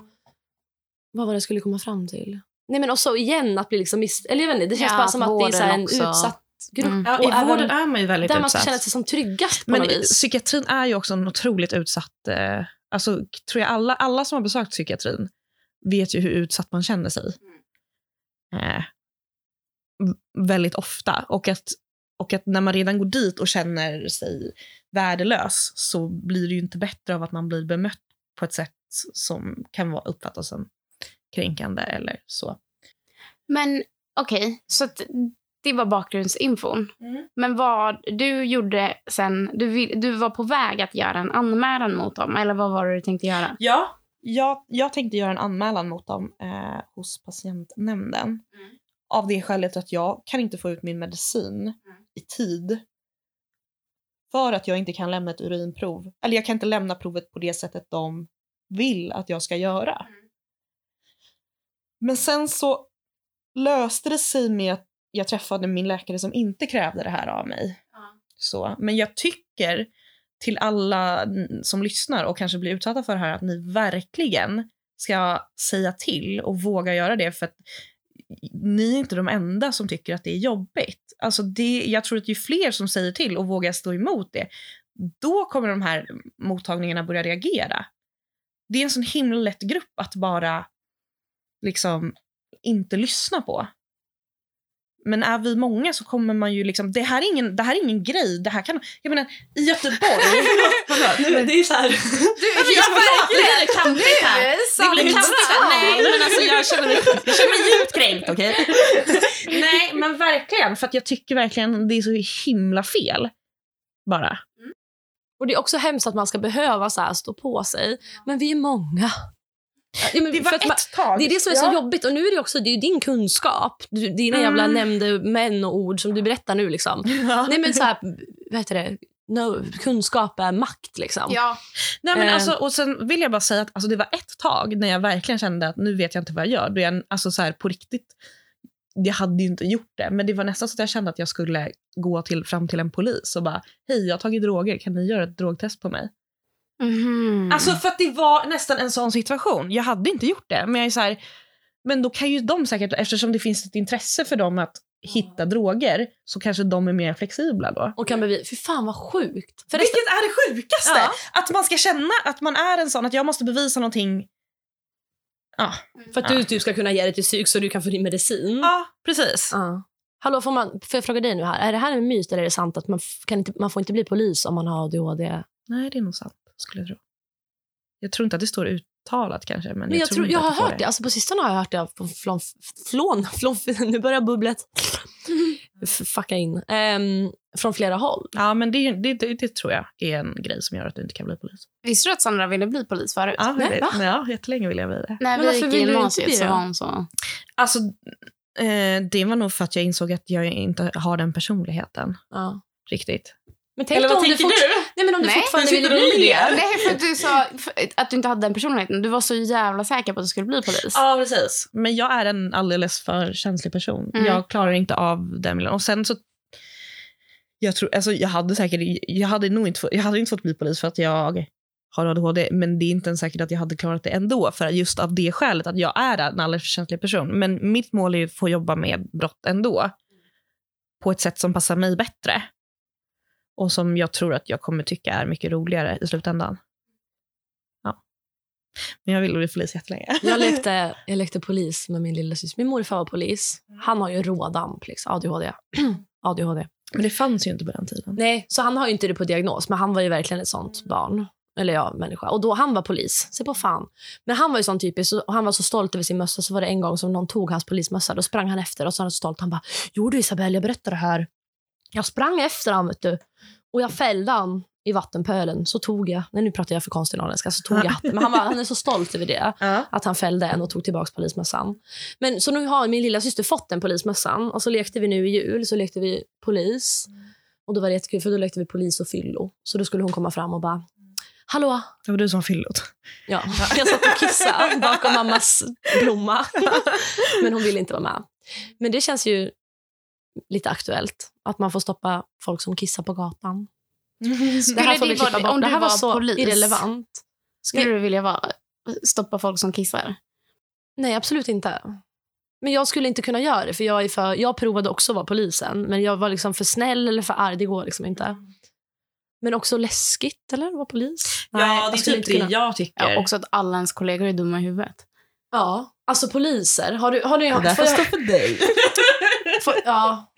Vad var det jag skulle komma fram till? Nej men också igen att bli liksom miss, eller jag vet inte, det känns Ja, bara som att det är en utsatt grupp. Mm. Ja, Och I även vården är man ju väldigt där man ska utsatt. känna sig som tryggast på Men något vis. psykiatrin är ju också en otroligt utsatt... Eh, alltså, tror jag alla, alla som har besökt psykiatrin vet ju hur utsatt man känner sig. Eh, v- väldigt ofta. Och att, och att när man redan går dit och känner sig värdelös så blir det ju inte bättre av att man blir bemött på ett sätt som kan vara uppfattas som kränkande eller så. Men okej, så att det var bakgrundsinfon. Mm. Men vad du gjorde sen, du, du var på väg att göra en anmälan mot dem, eller vad var det du tänkte göra? Ja, jag, jag tänkte göra en anmälan mot dem eh, hos patientnämnden. Av det skälet att jag kan inte få ut min medicin i tid. För att jag inte kan lämna ett urinprov. Eller jag kan inte lämna provet på det sättet de vill att jag ska göra. Men sen så löste det sig med att jag träffade min läkare som inte krävde det här av mig. Så, men jag tycker till alla som lyssnar och kanske blir utsatta för det här att ni verkligen ska säga till och våga göra det för att ni är inte de enda som tycker att det är jobbigt. Alltså det, jag tror att ju fler som säger till och vågar stå emot det, då kommer de här mottagningarna börja reagera. Det är en sån himla lätt grupp att bara liksom inte lyssna på. Men är vi många så kommer man ju liksom, det här är ingen, det här är ingen grej. Det här kan, jag menar i Göteborg. Men det är så här. ja, verkligen! Det blir kantigt här. Det blir kantigt här. Nej, men alltså jag känner mig, jag känner mig djupt kränkt, okej? Nej, men verkligen. För att jag tycker verkligen det är så himla fel. Bara. Och det är också hemskt att man ska behöva så här stå på sig. Men vi är många. Ja, men Det var att man- ett tag. Det är det som är så jobbigt. Och nu är det också det är din kunskap. Du, dina Mm. jävla nämnde män och ord som du berättar nu. Liksom. Ja. Nej men så här, vad heter det? No, kunskap är makt liksom. Ja. Nej, men Eh. alltså, och sen vill jag bara säga att alltså, det var ett tag när jag verkligen kände att nu vet jag inte vad jag gör. Då jag, alltså, så här, på riktigt, jag hade ju inte gjort det, men det var nästan så att jag kände att jag skulle gå till, fram till en polis och bara hej, jag har tagit droger, kan ni göra ett drogtest på mig? Mhm. Alltså för att det var nästan en sån situation. Jag hade inte gjort det, men jag är så här, men då kan ju de säkert, eftersom det finns ett intresse för dem att hitta droger, så kanske de är mer flexibla då. Och kan bevis. Fy fan vad sjukt. För Vilket är det sjukaste? Ja. Att man ska känna att man är en sån, att jag måste bevisa någonting. Ja, För att du, du ska kunna ge dig till psyk så du kan få din medicin. ja precis. Ja. Hallå, får, man, får jag fråga dig nu här? Är det här en myt eller är det sant att man, kan inte, man får inte bli polis om man har ADHD? Nej, det är nog sant, skulle jag tro. Jag tror inte att det står uttalat kanske, men, Men jag, tror, inte jag har hört det. Alltså på sistone har jag hört det från, från, från, från nu börjar bubblet fucka in. Ehm, från flera håll. Ja, men det, det, det, det tror jag är en grej som gör att du inte kan bli polis. Visste du att Sandra ville bli polis förut? Ja, Nej, det, va? ja jättelänge vill jag bli det. När Men vi varför gick i ville du inte gymnasiet bli så det? var hon så. Alltså, eh, det var nog för att jag insåg att jag inte har den personligheten Ja. riktigt. Men tänk Eller vad om du tänker fort- du? Nej, men om du Nej, fortfarande ville du och bli det. Nej, för att du sa att du inte hade den personligheten. Du var så jävla säker på att du skulle bli polis. Ja, precis. Men jag är en alldeles för känslig person. Mm. Jag klarar inte av den miljön. Och sen så... Jag, tror, alltså, jag hade säkert... Jag hade nog inte, fått- jag hade inte fått bli polis för att jag har ADHD, men det är inte ens säkert att jag hade klarat det ändå, för just av det skälet att jag är en alldeles för känslig person. Men mitt mål är att få jobba med brott ändå, på ett sätt som passar mig bättre. Och som jag tror att jag kommer tycka är mycket roligare i slutändan. Ja. Men jag ville bli polis jättelänge. Jag lekte, jag lekte polis med min lilla syster. Min morfar var polis. Han har ju rådamp, liksom, ADHD. ADHD. Men det fanns ju inte på den tiden. Nej, så han har ju inte det på diagnos, men han var ju verkligen ett sånt barn. Eller ja, människa. Och då han var polis. Se på fan. Men han var ju sån typisk, och han var så stolt över sin mössa. Så var det en gång som någon tog hans polismössa. Då sprang han efter och så var han så stolt. Han bara, jo du Isabelle, jag berättar det här. Jag sprang efter han vet du. Och jag fällde han i vattenpölen. Så tog jag, nej nu pratar jag för konstig norrländska, så tog jag hatten. Men han, var, han är så stolt över det. Ja. Att han fällde en och tog tillbaka polismössan. Men så nu har min lilla syster fått den polismössan. Och så lekte vi nu i jul, så lekte vi polis. Och då var det jättekul, för då lekte vi polis och fyllo. Så då skulle hon komma fram och bara, hallå? Det var du som fyllot. Ja, jag satt och kissade bakom mammas blomma. Men hon ville inte vara med. Men det känns ju lite aktuellt. Att man får stoppa folk som kissar på gatan. Det här får det vi vara- klippa bort. om Det här var var så polis? irrelevant. Skulle du vilja vara, stoppa folk som kissar? Nej, absolut inte. Men jag skulle inte kunna göra det. För Jag, är för, jag provade också att vara polisen, men jag var liksom för snäll eller för arg. Det går liksom inte. Men också läskigt, eller? Att vara polis? Nej, Ja, jag det är skulle typ inte det kunna. jag tycker. Ja, också att alla ens kollegor är dumma i huvudet. Ja, alltså poliser. Har du... Har du det där får stå för dig. ja,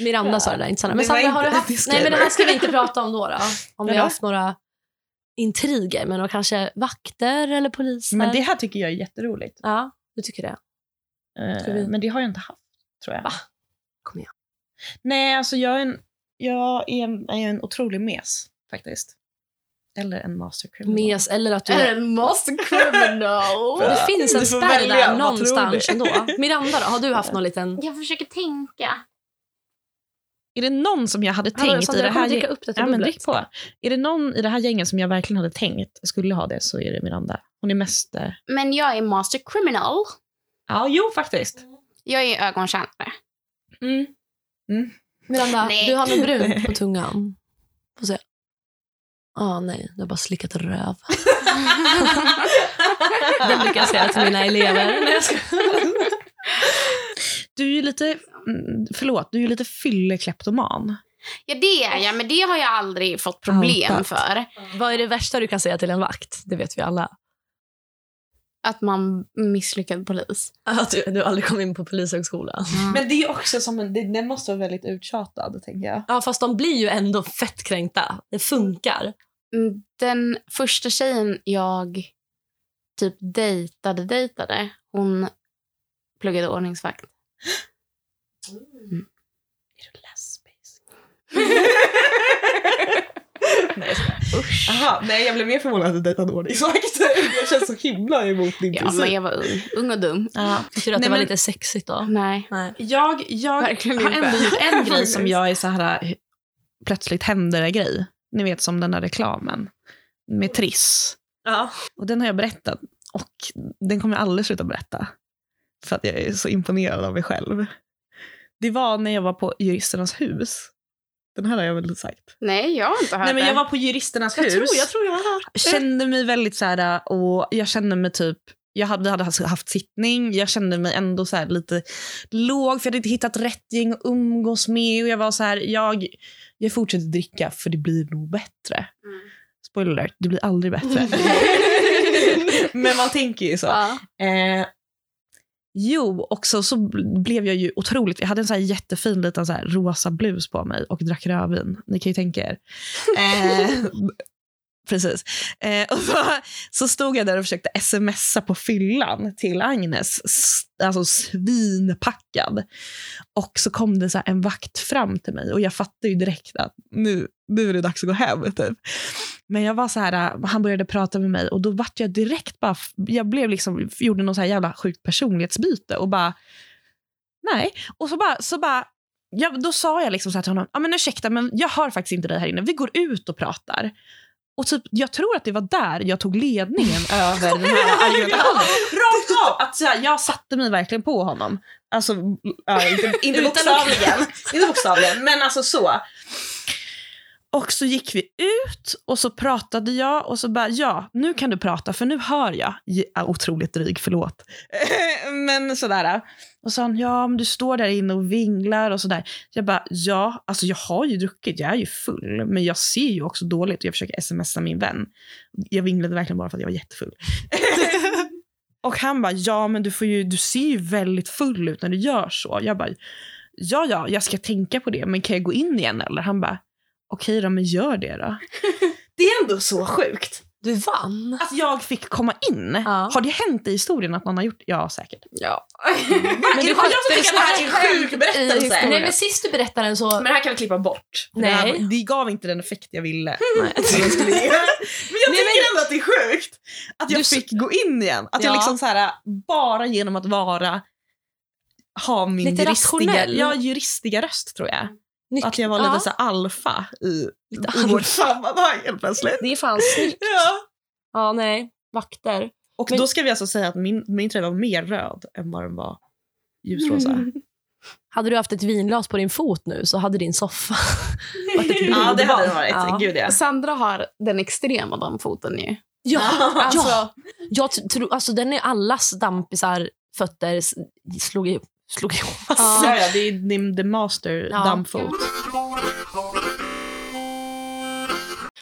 Miranda sa det där, inte Sanna. Men Sandra, har du haft... Nej, men det här ska vi inte prata om då. då. Om vi har haft några intriger med några kanske vakter eller poliser. Men det här tycker jag är jätteroligt. Ja, du tycker det? Eh, vi- Men det har jag inte haft, tror jag. Va? Kom igen. Nej, alltså jag är en, jag är en, är en otrolig mes, faktiskt. Eller en master criminal. Mes eller att du... en master criminal. Det finns en spärr där någonstans ändå. Miranda då, har du haft någon liten... Jag försöker tänka. Är det någon som jag hade Hallå, tänkt Sandra, i det här gänget? upp detta Ja, men drick på. Är det någon i det här gänget som jag verkligen hade tänkt skulle ha det så är det Miranda. Hon är mest... eh, Men jag är master criminal. Ja, jo faktiskt. Jag är ögontjänare. Mm. Miranda, Nej. du har något brunt på tungan. Får se. Ah, nej, du har bara slickat röv. Det brukar jag säga till mina elever. Nej, jag ska... Du är ju lite... mm, Förlåt, du är ju lite fyllekleptoman. Ja, det är jag, men det har jag aldrig fått problem Outat. för. Vad är det värsta du kan säga till en vakt? Det vet vi alla. Att man misslyckad polis. Att du, du aldrig kom in på polishögskolan. Men det är också som en... det- Den måste vara väldigt uttjatad, tänker jag. Ja, fast de blir ju ändå fett kränkta. Det funkar. Mm, Den första tjejen jag typ dejtade, dejtade, hon pluggade ordningsvakt. Är du lesbisk? nej. Usch. Aha, nej, jag blev mer förvånad att du dejtade ordningsvakt. Jag känns så himla emot din Ja, princip. men jag var ung. Ung och dum. Ja. Jag tror att Nej, det var men- lite sexigt då. Nej. Nej. Jag, jag Verkligen har inte. ändå gjort en grej som jag är så här äh, plötsligt händer-grej. Ni vet som den där reklamen med Triss. Ja. Och den har jag berättat och den kommer jag aldrig sluta berätta. För att jag är så imponerad av mig själv. Det var när jag var på Juristernas hus. Den här har jag väl sagt. Nej, jag har inte hört Nej, men jag det. var på Juristernas Jag hus. tror, jag tror jag har hört. kände mig väldigt så här, och jag kände mig typ jag hade, hade haft sittning, jag kände mig ändå så här lite låg för jag hade inte hittat rätt gäng att umgås med. Och jag var så här, jag, jag fortsätter dricka för det blir nog bättre. Mm. Spoiler alert, det blir aldrig bättre. Men man tänker ju så. Ja. Eh, jo, och så, så blev jag ju otroligt... Jag hade en så jättefin liten så rosa blus på mig och drack rödvin. Ni kan ju tänka er. Eh, precis. Eh, och så, så stod jag där och försökte smsa på fyllan till Agnes. Alltså svinpackad. Och så kom det så här en vakt fram till mig och jag fattade ju direkt att nu, nu är det dags att gå hem. Typ. Men jag var så här, eh, han började prata med mig och då vart jag direkt bara, jag blev liksom, gjorde någon så här jävla sjukt personlighetsbyte och bara, nej. Och så bara, så bara ja, då sa jag liksom så här till honom, ah, men ursäkta men jag hör faktiskt inte dig här inne, vi går ut och pratar. Och typ, jag tror att det var där jag tog ledningen över den här argumentationen. Rakt av! Att så här, jag satte mig verkligen på honom. Alltså, ja, inte, inte bokstavligen. inte bokstavligen, men alltså så. Och så gick vi ut och så pratade jag och så bara, ja, nu kan du prata för nu hör jag. Ja, otroligt dryg, förlåt. men sådär. Och sa han, ja, men du står där inne och vinglar och sådär. Jag bara, ja, alltså jag har ju druckit, jag är ju full, men jag ser ju också dåligt och jag försöker smsa min vän. Jag vinglade verkligen bara för att jag var jättefull. och han bara, ja men du, får ju, du ser ju väldigt full ut när du gör så. Jag bara, ja, ja, jag ska tänka på det, men kan jag gå in igen eller? Han bara, okej då, men gör det då. det är ändå så sjukt Du vann. att jag fick komma in. Ja. Har det hänt i historien att någon har gjort Ja, säkert. Ja. Men du har jag att det här är en sjuk i berättelse? Nej, men sist du berättade den så... Men det här kan vi klippa bort. Nej. Det, här, det gav inte den effekt jag ville. Nej. men jag Nej, tycker ändå att det är sjukt att jag Du fick gå in igen. Att jag Ja. liksom så här, bara genom att vara ha min Lite juristiga, rationell. ja, juristiga röst tror jag. Nykt- Att jag var Ja, lite så här alfa i, Lite i vårt sammanhang helt plötsligt. Det är fan snyggt. Ja. Ja, nej. Vakter. Och Men- då ska vi alltså säga att min, min tröja var mer röd än vad den var ljusrosa. Hade du haft ett vinglas på din fot nu så hade din soffa varit ett Ja, det hade den varit. Ja. Gud ja. Sandra har den extrema dammfoten ju. Ja, Alltså, ja. Jag t- tror, alltså den är allas dampisar fötter slog, i, slog ihop. Alltså. Ja, ja, det är the master Ja. dammfot.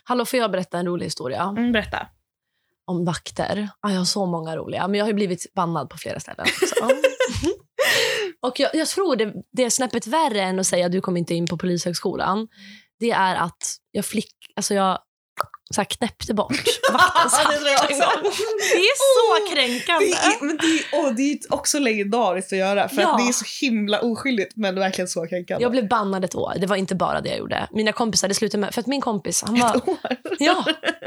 Hallå, får jag berätta en rolig historia Mm, berätta. om vakter? Ah, jag har så många roliga, men jag har ju blivit bannad på flera ställen. Och jag, jag tror det, det är snäppet värre än att säga att du kommer inte in på polishögskolan. Det är att jag flick, alltså jag så här knäppte bort Ja, det. Det är så kränkande. Det är, men det, är, åh, det är också legendariskt att göra för Ja. att det är så himla oskyldigt men verkligen så kränkande. Jag blev bannad ett år. Det var inte bara det jag gjorde. Mina kompisar, det slutade med... För att min kompis, han var... Ett år. Ja,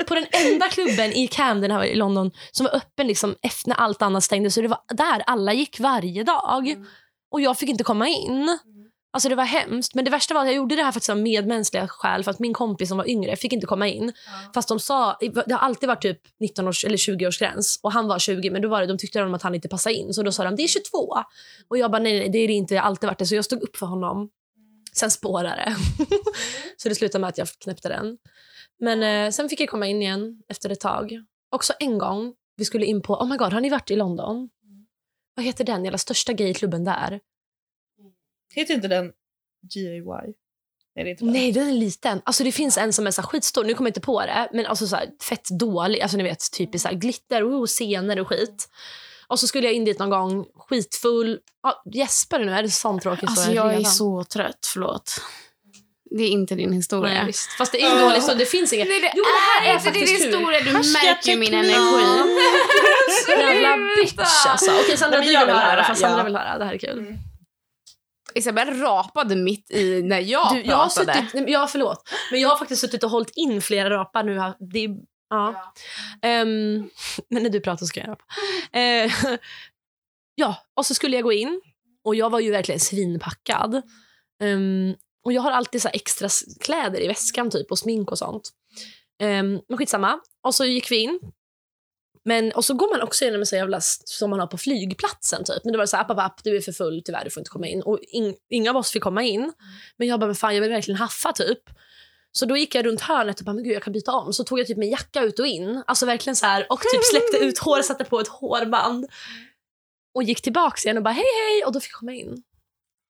på den enda klubben i Camden här i London som var öppen liksom efter när allt annat stängde. Så det var där alla gick varje dag. Och jag fick inte komma in. Alltså det var hemskt. Men det värsta var att jag gjorde det här faktiskt av medmänskliga skäl. För att min kompis som var yngre fick inte komma in. Fast de sa, det har alltid varit typ 19 års eller 20 års gräns. Och han var 20 men då var det, de tyckte de att han inte passade in. Så då sa de, det är 22. Och jag bara, nej, nej det är det inte, det har alltid varit det. Så jag stod upp för honom. Sen spårade det. så det slutade med att jag knäppte den. Men eh, sen fick jag komma in igen efter ett tag. Också en gång, vi skulle in på, oh my god, har ni varit i London? Vad heter den jävla största gayklubben där? Heter inte den GAY? Nej, det är inte det. Nej, den är liten. Alltså det finns en som är så skitstor, nu kommer jag inte på det, men alltså så här, fett dålig. Alltså ni vet, typiskt så här, glitter och scener och skit. Och så skulle jag in dit någon gång, skitfull. Gäspar du nu? Är det sån tråkig alltså historia jag är så trött, förlåt. Det är inte din historia. Nej, visst. Fast det är en dålig historia, det finns inget. Nej, det Jo, det här är inte din historia. Du Härska märker min energi. Jävla bitch alltså. Okej Sandra, Nej, du jag vill vill höra. höra, Fast Sandra ja. vill höra. Det här är kul. Isabel rapade mitt i när jag Du, jag har pratade. suttit, nej, ja, förlåt. Men jag har faktiskt suttit och hållit in flera rapar nu. Det är, ja. Ehm, men när du pratar ska jag rapa. Eh, ja, och så skulle jag gå in. Och jag var ju verkligen svinpackad. Ehm, och jag har alltid så extra kläder i väskan typ och smink och sånt. Um, men skitsamma. Och så gick vi in. Men, och så går man också igenom en så jävla som man har på flygplatsen. Typ. Men det var så här, app, app, app, du är för full, tyvärr, du får inte komma in. Och in, inga av oss fick komma in. Men jag bara, men fan, jag vill verkligen haffa typ. Så då gick jag runt hörnet och bara, men gud, jag kan byta om. Så tog jag typ min jacka ut och in. Alltså verkligen så här, och typ släppte ut hår, satte på ett hårband. Och gick tillbaka igen och bara, hej hej. Och då fick jag komma in.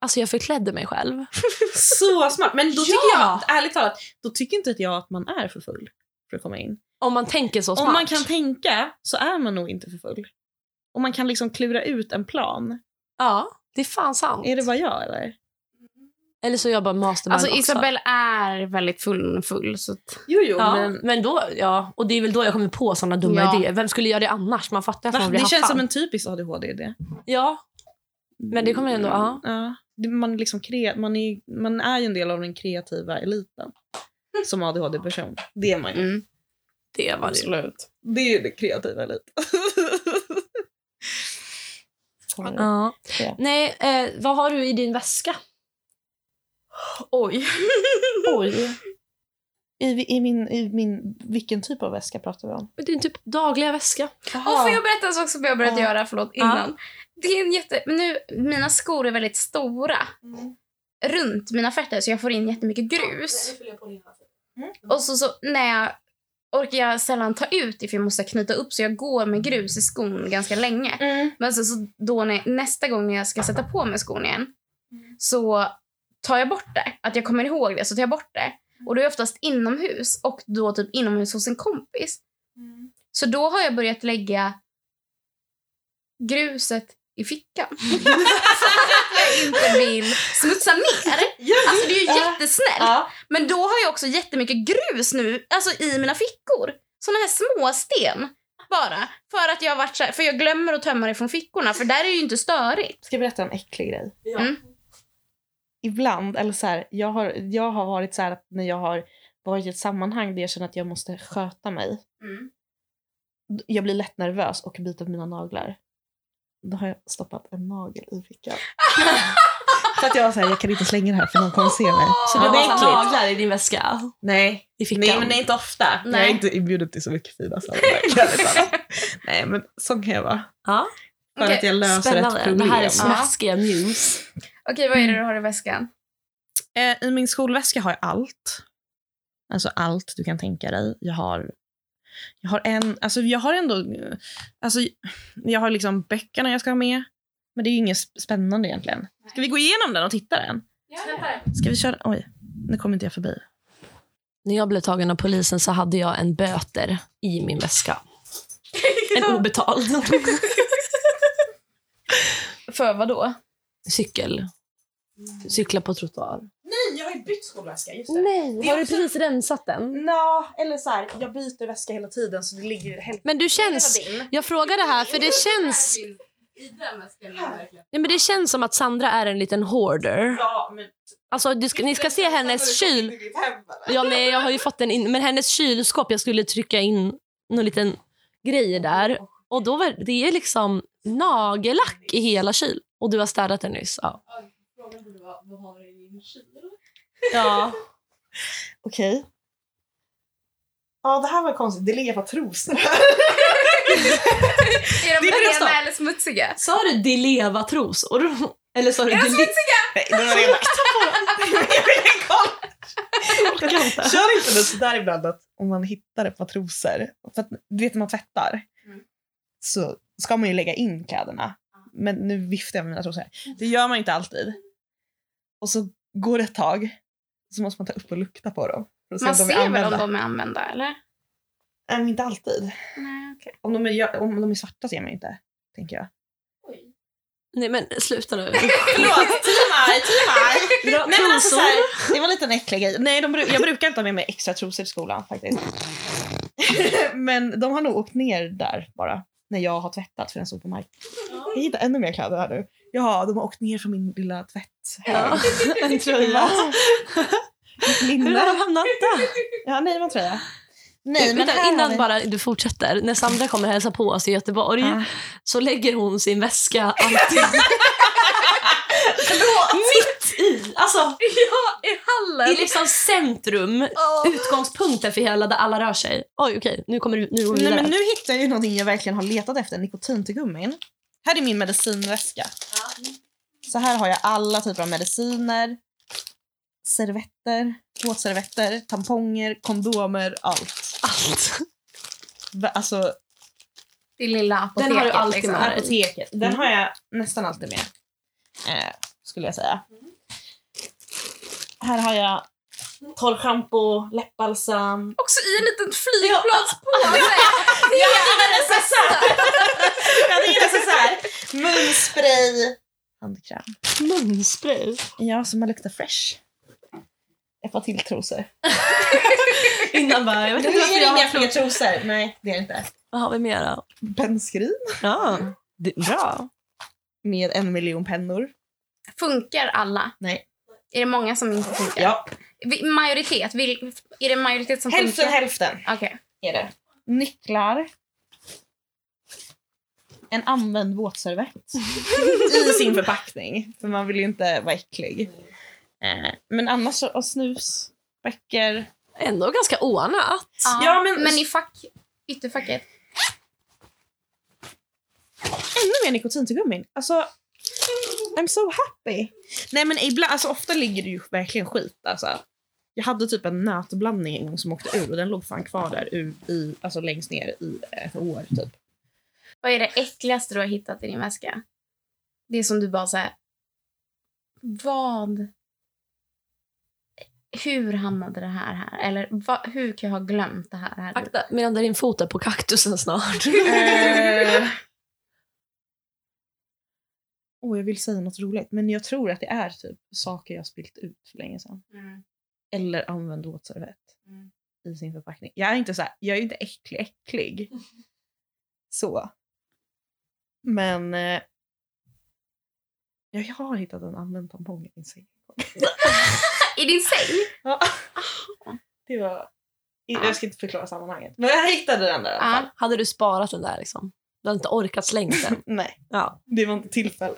Alltså jag förklädde mig själv. Så smart. Men då Ja. tycker jag, ärligt talat, då tycker inte jag att man är för full för att komma in. Om man tänker så smart. Om man kan tänka så är man nog inte för full. Om man kan liksom klura ut en plan. Ja, det är fan sant. Är det bara jag eller? Eller så är jag bara mastermind Alltså också. Isabel är väldigt full. full så att, Jo, jo. Ja, men, men, då, ja, och det är väl då jag kommer på såna dumma Ja. idéer. Vem skulle göra det annars? Man fattar att va? man blir Det känns haffad. som en typisk ADHD-idé. Ja, men det kommer ändå... Ja. Ja. Man, liksom kre, man, är, man är ju en del av den kreativa eliten. Som ADHD-person. Det är man ju. mm. Det var det. Absolut. Det är ju den kreativa eliten. Ja. Ja. Nej, eh, vad har du i din väska? Oj. Oj. I, i, min, I min... Vilken typ av väska pratar vi om? Din typ dagliga väska. Och får jag berätta en sak som jag har börjat Ja. göra förlåt, innan? Det är en jätte... Men nu, mina skor är väldigt stora. Runt mina fötter så jag får in jättemycket grus. Och så, så när jag orkar jag sällan ta ut för jag måste knyta upp så jag går med grus i skon ganska länge. Mm. Men så, så då när, nästa gång när jag ska sätta på mig skon igen så tar jag bort det. Att jag kommer ihåg det så tar jag bort det. Och då är jag oftast inomhus och då typ inomhus hos en kompis. Så då har jag börjat lägga gruset i fickan. inte vill smutsa ner. Alltså det är ju jättesnällt. Ja. Men då har jag också jättemycket grus nu alltså i mina fickor. Såna här små sten bara. För att jag har varit så här, för jag glömmer att tömma det från fickorna för där är det ju inte störigt. Ska jag berätta en äcklig grej? Ja. Mm. Ibland, eller så här, jag har, jag har varit så här att när jag har varit i ett sammanhang där jag känner att jag måste sköta mig. Jag blir lätt nervös och biter på mina naglar. Då har jag stoppat en nagel i fickan. för att jag var så här, jag kan inte slänga det här för någon kommer se mig. Så du har äckligt. naglar i din väska? Nej, I fickan? nej men det är inte ofta. Jag Nej. är inte inbjuden till så mycket fina talat. nej men sån kan jag vara. Ja. För Okej, att jag löser ett Spännande. problem. Det här är smaskiga news. Okej, vad är det du har i väskan? Eh, I min skolväska har jag allt. Alltså allt du kan tänka dig. Jag har, jag har en, alltså jag har ändå, alltså jag har liksom böckerna jag ska ha med. Men det är ju inget sp- spännande egentligen. Ska vi gå igenom den och titta den? Ska vi köra? Oj, nu kommer inte jag förbi. När jag blev tagen av polisen så hade jag en böter i min väska. En obetald. För vad då? Cykel. Cykla på trottoar. Nej, jag har ju bytt skolväska. Just Nej, Det har du också- precis rensat den? Nå, eller så här, jag byter väska hela tiden så det ligger helt... Men du känns... Jag frågar det här för det känns... Nej, men det känns som att Sandra är en liten hoarder. Ja, men... Alltså, du ska, ni ska se hennes kyl... Ja, nej, jag har ju fått den in, men hennes kylskåp, jag skulle trycka in någon liten grej där. Och då var det är liksom nagellack i hela kyl. Och du har städat den nyss. Ja. Ja. Okej. Ja, det här var konstigt. Det ligger på trosor. Är de är rena eller smutsiga? Sa du Dileva trosor? Eller sa du Dile- Nej, den var redan Orkar inte. Kör inte det sådär ibland att om man hittar ett par trosor, för att, du vet när man tvättar, Mm. så ska man ju lägga in kläderna. Men nu viftar jag med mina trosor. Det gör man inte alltid. Och så går det ett tag, så måste man ta upp och lukta på dem. För att se Man de ser väl om de är använda, eller? Nej, men inte alltid. Nej, okej. Om de är, om de är svarta ser man inte, tänker jag. Nej men sluta nu. Förlåt, TMI, TMI. Bra Nej, men alltså, så trosor. här, det var lite en äcklig grej. Nej, de, jag brukar inte ha med mig extra trosor till skolan faktiskt. men de har nog åkt ner där bara. När jag har tvättat för den stod på mark. Jag hittar ännu mer kläder här nu. Ja, de har åkt ner från min lilla tvätt. Ja, en tröja. Hur har du hamnat där? Ja, nej, en tröja. Nej, men Vänta, här har innan vi- bara du fortsätter. När Sandra kommer hälsa på oss i Göteborg Ja. så lägger hon sin väska alltid mitt i. Alltså Ja, i hallen. i liksom centrum. Utgångspunkten för hela där alla rör sig. Oj, okej. Nu kommer du nu går vi Nej, men nu hittar jag ju någonting jag verkligen har letat efter. Nikotintuggummin. Här är min medicinväska. Så här har jag alla typer av mediciner. Servetter, våtservetter, tamponger, kondomer, allt. Allt. Alltså, Det lilla apoteket. Den har du alltid liksom. med apoteket. Den har jag nästan alltid med. Eh, skulle jag säga. Här har jag torrschampo, läppbalsam. Också i en liten flygplanspåse. Jag hade necessär! Jag hade necessär! Munspray. Handkräm. Munspray. Ja, så man luktar fresh. Ett par till trosor. Innan bara, jag vet inte varför jag har... fler trosor. Nej, det är det inte. Vad har vi mer då? Benskrin Ja, det, bra. med en miljon pennor. Funkar alla? Nej. Är det många som inte funkar? Ja, Majoritet? Vil, är det en majoritet som hälften funkar? hälften Okej. är det. Nycklar. En använd våtservett i sin förpackning. För man vill ju inte vara äcklig. Eh, men annars så, och snus, böcker. Ändå ganska ordnat. Ja, Ja, men- men i fack, ytterfacket? ännu mer nikotintuggummin. Alltså, I'm so happy. Nej men ibland, alltså ofta ligger det ju verkligen skit alltså. Jag hade typ en nötblandning en gång som åkte ur och den låg fan kvar där ur, i, alltså längst ner i ett år typ. Vad är det äckligaste du har hittat i din väska? Det som du bara säger. Vad? Hur hamnade det här här? Eller va, hur kan jag ha glömt det här? här? Akta, Miranda, din fot är på kaktusen snart. Åh, jag vill säga något roligt, men jag tror att det är typ saker jag spilt ut för länge sedan. Eller använd våtservett Mm. i sin förpackning. Jag är inte så här, jag är inte äcklig, äcklig. Så. Men eh, jag har hittat en använd tampong i min säng. I din säng? Ja. Det var... Jag ska inte förklara sammanhanget. Men jag hittade den där i alla fall. Ja. Hade du sparat den där liksom? Du hade inte orkat slänga den? Nej, Ja. det var inte tillfälle.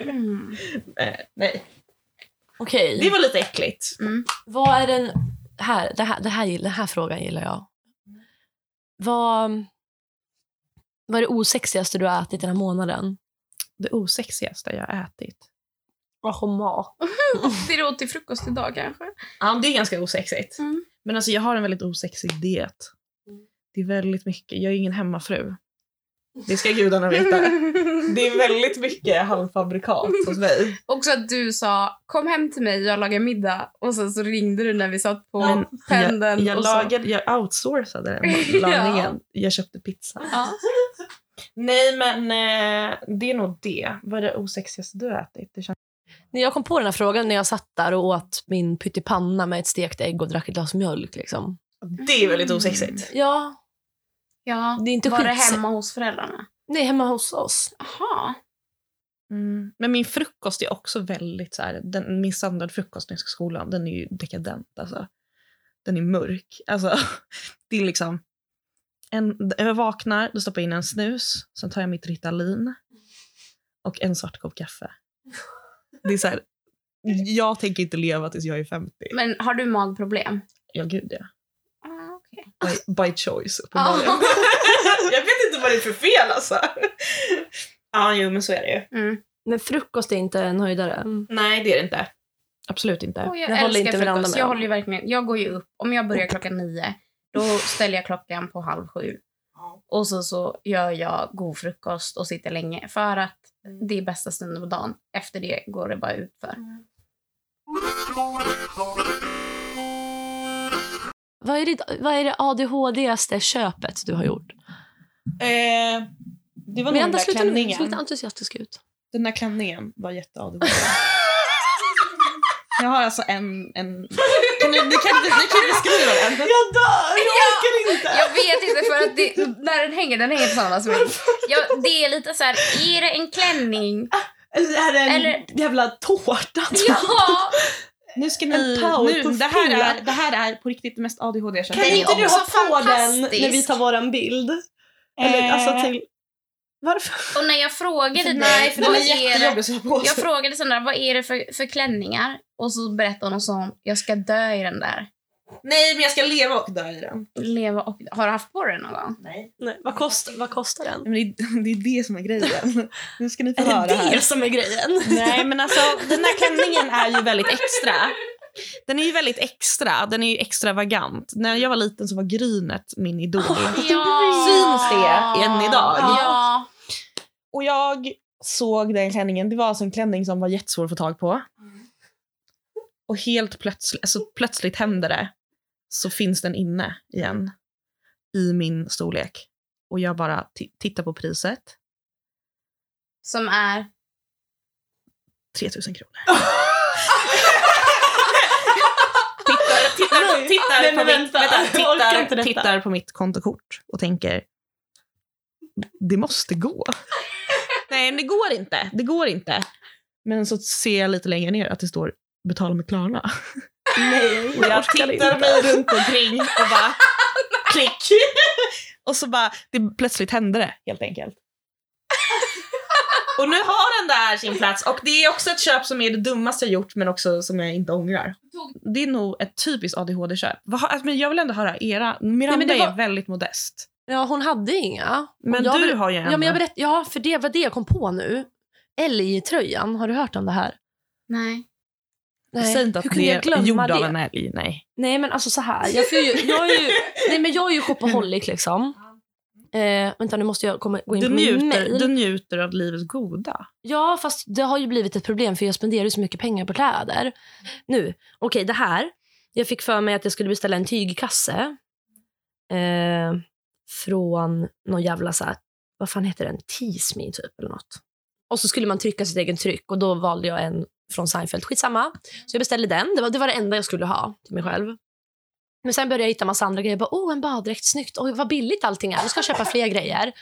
Mm. Eh, Nej, Okej. det var lite äckligt. Mm. Vad är den... Här, det här, det här, den här frågan gillar jag. Vad, vad är det osexigaste du har ätit den här månaden? Det osexigaste jag har ätit. Mat. Det du åt till frukost idag kanske? Ja, det är ganska osexigt. Mm. Men alltså jag har en väldigt osexig diet. Det är väldigt mycket. Jag är ingen hemmafru. Det ska gudarna veta. Det är väldigt mycket halvfabrikat hos mig. Också att du sa kom hem till mig, jag lagar middag. Och sen så ringde du när vi satt på Men pendeln. Jag, jag, och så. lagade, jag outsourcade den lagningen. Jag köpte pizza. Ja. Nej, men eh, det är nog det. Vad är det osexigaste du har ätit? Det känns... När jag kom på den här frågan när jag satt där och åt min pyttipanna med ett stekt ägg och drack ett glas mjölk. Liksom. Det är väldigt osexigt. Ja, ja. det är inte Var det skits- hemma hos föräldrarna? Nej, hemma hos oss. Jaha. Mm. Men min frukost är också väldigt så här, den, min standardfrukost när jag ska i skolan, den är ju dekadent alltså. Den är mörk. Alltså, det är liksom, en, jag vaknar, då stoppar jag in en snus, sen tar jag mitt Ritalin och en svart kopp kaffe. Det är så här, jag tänker inte leva tills jag är 50. Men har du magproblem? Ja, gud ja. By, by choice, uppenbarligen. Ja. jag vet inte vad det är för fel alltså. Ja, jo, men så är det ju. Mm. Men frukost är inte en höjdare. Nej, det är det inte. Absolut inte. Och jag, Jag håller inte varandra frukost. med Jag, håller ju verkligen, jag går ju upp, om jag börjar klockan nio, då ställer jag klockan på halv sju. Och så, så gör jag god frukost och sitter länge. För att det är bästa stunden på dagen. Efter det går det bara ut för. Vad är, ditt, vad är det ADHD-aste köpet du har gjort? Eh, det var nog den där sluta klänningen. Sluta entusiastisk ut. Den där klänningen var jätte-ADHD. jag har alltså en... en... Kan ni, ni, kan, ni kan beskriva den. Jag dör! Jag orkar inte! Jag vet inte för att det, när den hänger, den hänger tillsammans med mig. Ja, det är lite så här, är det en klänning? Eller är det en Eller- jävla tårta? Ja! Nu ska En ni... Nu, på det, här är, det här är på riktigt det mest ADHD jag Kan känner. Är inte du ha på den när vi tar våran bild? Eller Eh, alltså till... Varför? Och när jag frågade dig, Nej, för att Jag frågade Sandra, vad är det för, för klänningar? Och så berättade hon och sa, jag ska dö i den där. Nej, men jag ska leva och dö i den. Leva och... Har du haft på dig någon gång? Nej. Nej, vad, kost, vad kostar den? Men det, är- det är det som är grejen. Nu ska ni få Är höra det här. det som är grejen? Nej, men alltså den här klänningen är ju väldigt extra. Den är ju väldigt extra. Den är ju extravagant. När jag var liten så var Grynet min idol. Syns det än idag? Ja. Och jag såg den klänningen. Det var alltså en klänning som var jättesvår att få tag på. Och helt plötsligt, alltså plötsligt hände det. Så finns den inne igen. I min storlek. Och jag bara ti- tittar på priset. Som är... 3000 kronor. tittar, tittar, tittar, Nej, på men mitt, vänta. vänta, Jag orkar inte tittar, detta. tittar på mitt kontokort och tänker det måste gå. Nej, det går inte. Det går inte. Men så ser jag lite längre ner att det står betala med Klarna. Nej, Och jag tittar mig runt omkring och bara klick. Och så bara, det, plötsligt hände det helt enkelt. Och nu har den där sin plats och det är också ett köp som är det dummaste jag gjort men också som jag inte ångrar. Det är nog ett typiskt ADHD-köp. Alltså, men Jag vill ändå höra era. Miranda det var- är väldigt modest. Ja, hon hade inga. Men jag du ber- har ju en. Ja, men jag berätt, ja, för det var det jag kom på nu. Älgtröjan, har du hört om det här? Nej. Säg inte att Hur kunde det jag är glömma gjord det? av en älg. Nej. Nej men alltså så här. Jag, får ju, jag, är ju, nej, men jag är ju shopaholic liksom. Eh, vänta nu måste jag komma, gå in Du på min njuter, mail. du njuter av livets goda. Ja fast det har ju blivit ett problem för jag spenderar ju så mycket pengar på kläder. Nu, okej det här. Jag fick för mig att jag skulle beställa en tygkasse. Eh, från någon jävla så här, vad fan heter den? Tease Me typ eller något. Och så skulle man trycka sitt egen tryck och då valde jag en från Seinfeld. Skitsamma. Så jag beställde den. Det var det, var det enda jag skulle ha till mig själv. Men sen började jag hitta massa andra grejer. Jag bara, oh, en baddräkt, snyggt. Oj, vad billigt allting är. Nu ska jag köpa fler grejer.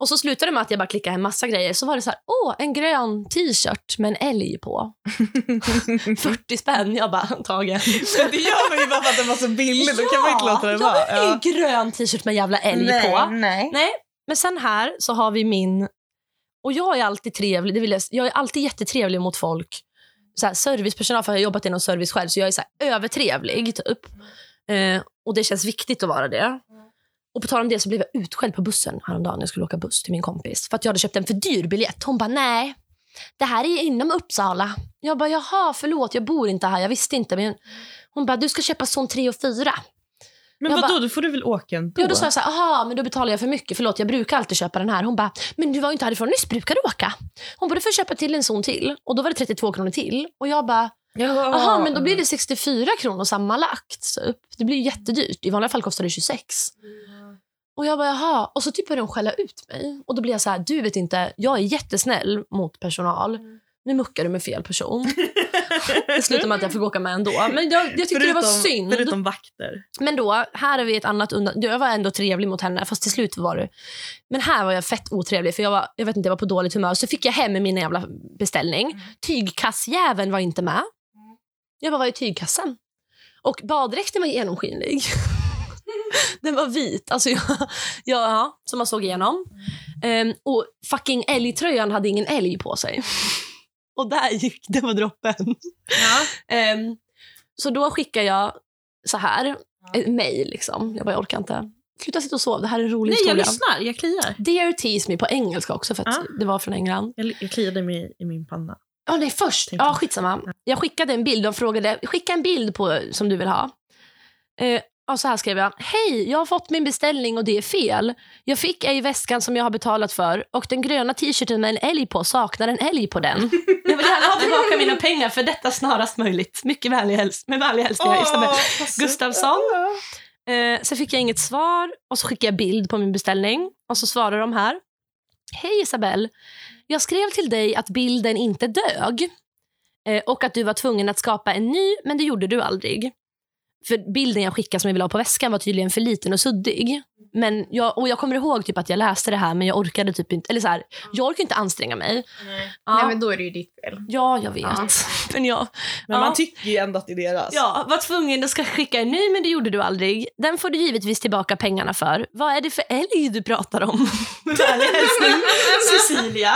Och så slutade det med att jag bara klickade hem massa grejer. Så var det så här, åh, en grön t-shirt med en älg på. 40 spänn. Jag bara, tagen. det gör man ju bara för att den var så billig. Då kan man inte låta den ja, vara. vill en grön t-shirt med en jävla älg på. nej. Nej, men sen här så har vi min... Och jag är alltid trevlig. Det vill jag, jag är alltid jättetrevlig mot folk. Så här, servicepersonal, för jag har jobbat inom service själv, så jag är så här, övertrevlig. Typ. Eh, och det känns viktigt att vara det. Och på tal om det så blev jag utskälld på bussen häromdagen när jag skulle åka buss till min kompis. För att jag hade köpt en för dyr biljett. Hon bara, nej, det här är inom Uppsala. Jag bara, jaha, förlåt, jag bor inte här, jag visste inte. Men hon bara, du ska köpa zon 3 och 4. Men vadå, då får du väl åka ändå? Ja, då sa jag så här, aha, men då betalar jag för mycket. Förlåt, jag brukar alltid köpa den här. Hon bara, men du var ju inte härifrån nyss, brukar du åka? Hon bara, du får köpa till en zon till. Och då var det 32 kronor till. Och jag bara, Jaha, aha, men då blir det 64 kronor sammanlagt. Typ. Det blir ju jättedyrt. I vanliga fall kostar det 26. Och jag bara, jaha. Och så typ började de skälla ut mig. Och då blir jag så här, du vet inte, jag är jättesnäll mot personal. Nu muckar du med fel person. det slutar med att jag får åka med ändå. Men jag, jag tyckte det var synd. Förutom vakter. Men då, här har vi ett annat undan. Jag var ändå trevlig mot henne, fast till slut var det... Men här var jag fett otrevlig, för jag var, jag vet inte, jag var på dåligt humör. Så fick jag hem min jävla beställning. Tygkassjäveln var inte med. Jag bara, vad är tygkassen? Och baddräkten var genomskinlig. Den var vit, alltså jag, ja, som man såg igenom. Ehm, och fucking älgtröjan hade ingen älg på sig. Och där gick, det var droppen. Ehm, så då skickar jag så här, ett mejl. Liksom. Jag bara, jag orkar inte. Sluta sitta och sova, det här är en rolig Nej, jag historia. lyssnar. Jag kliar. Dear Tease Me på engelska också, för att Ja. det var från England. Jag, jag kliade mig i min panna. Ja, nej, först. Ja, jag. skitsamma. Jag skickade en bild. De frågade, skicka en bild på som du vill ha. Eh, och så här skrev jag. Hej, jag har fått min beställning och det är fel. Jag fick ej väskan som jag har betalat för och den gröna t-shirten med en älg på saknar en älg på den. Jag vill gärna ha tillbaka mina pengar för detta snarast möjligt. Mycket vänlig häls- med vänliga hälsningar. Isabel. Gustafsson. Eh, sen fick jag inget svar och så skickade jag bild på min beställning. Och så svarar de här. Hej Isabel. Jag skrev till dig att bilden inte dög eh, och att du var tvungen att skapa en ny, men det gjorde du aldrig. För bilden jag skickade som jag ville ha på väskan var tydligen för liten och suddig. Men jag, och jag kommer ihåg typ att jag läste det här men jag orkade typ inte, eller så här, jag orkar inte anstränga mig. Ja, Nej, men då är det ju ditt fel. ja jag vet. Ja. Men jag, Men Ja. man tycker ju ändå att det är deras. Ja, var tvungen att ska skicka en ny men det gjorde du aldrig. Den får du givetvis tillbaka pengarna för. Vad är det för älg du pratar om? Med vänlig hälsning Cecilia.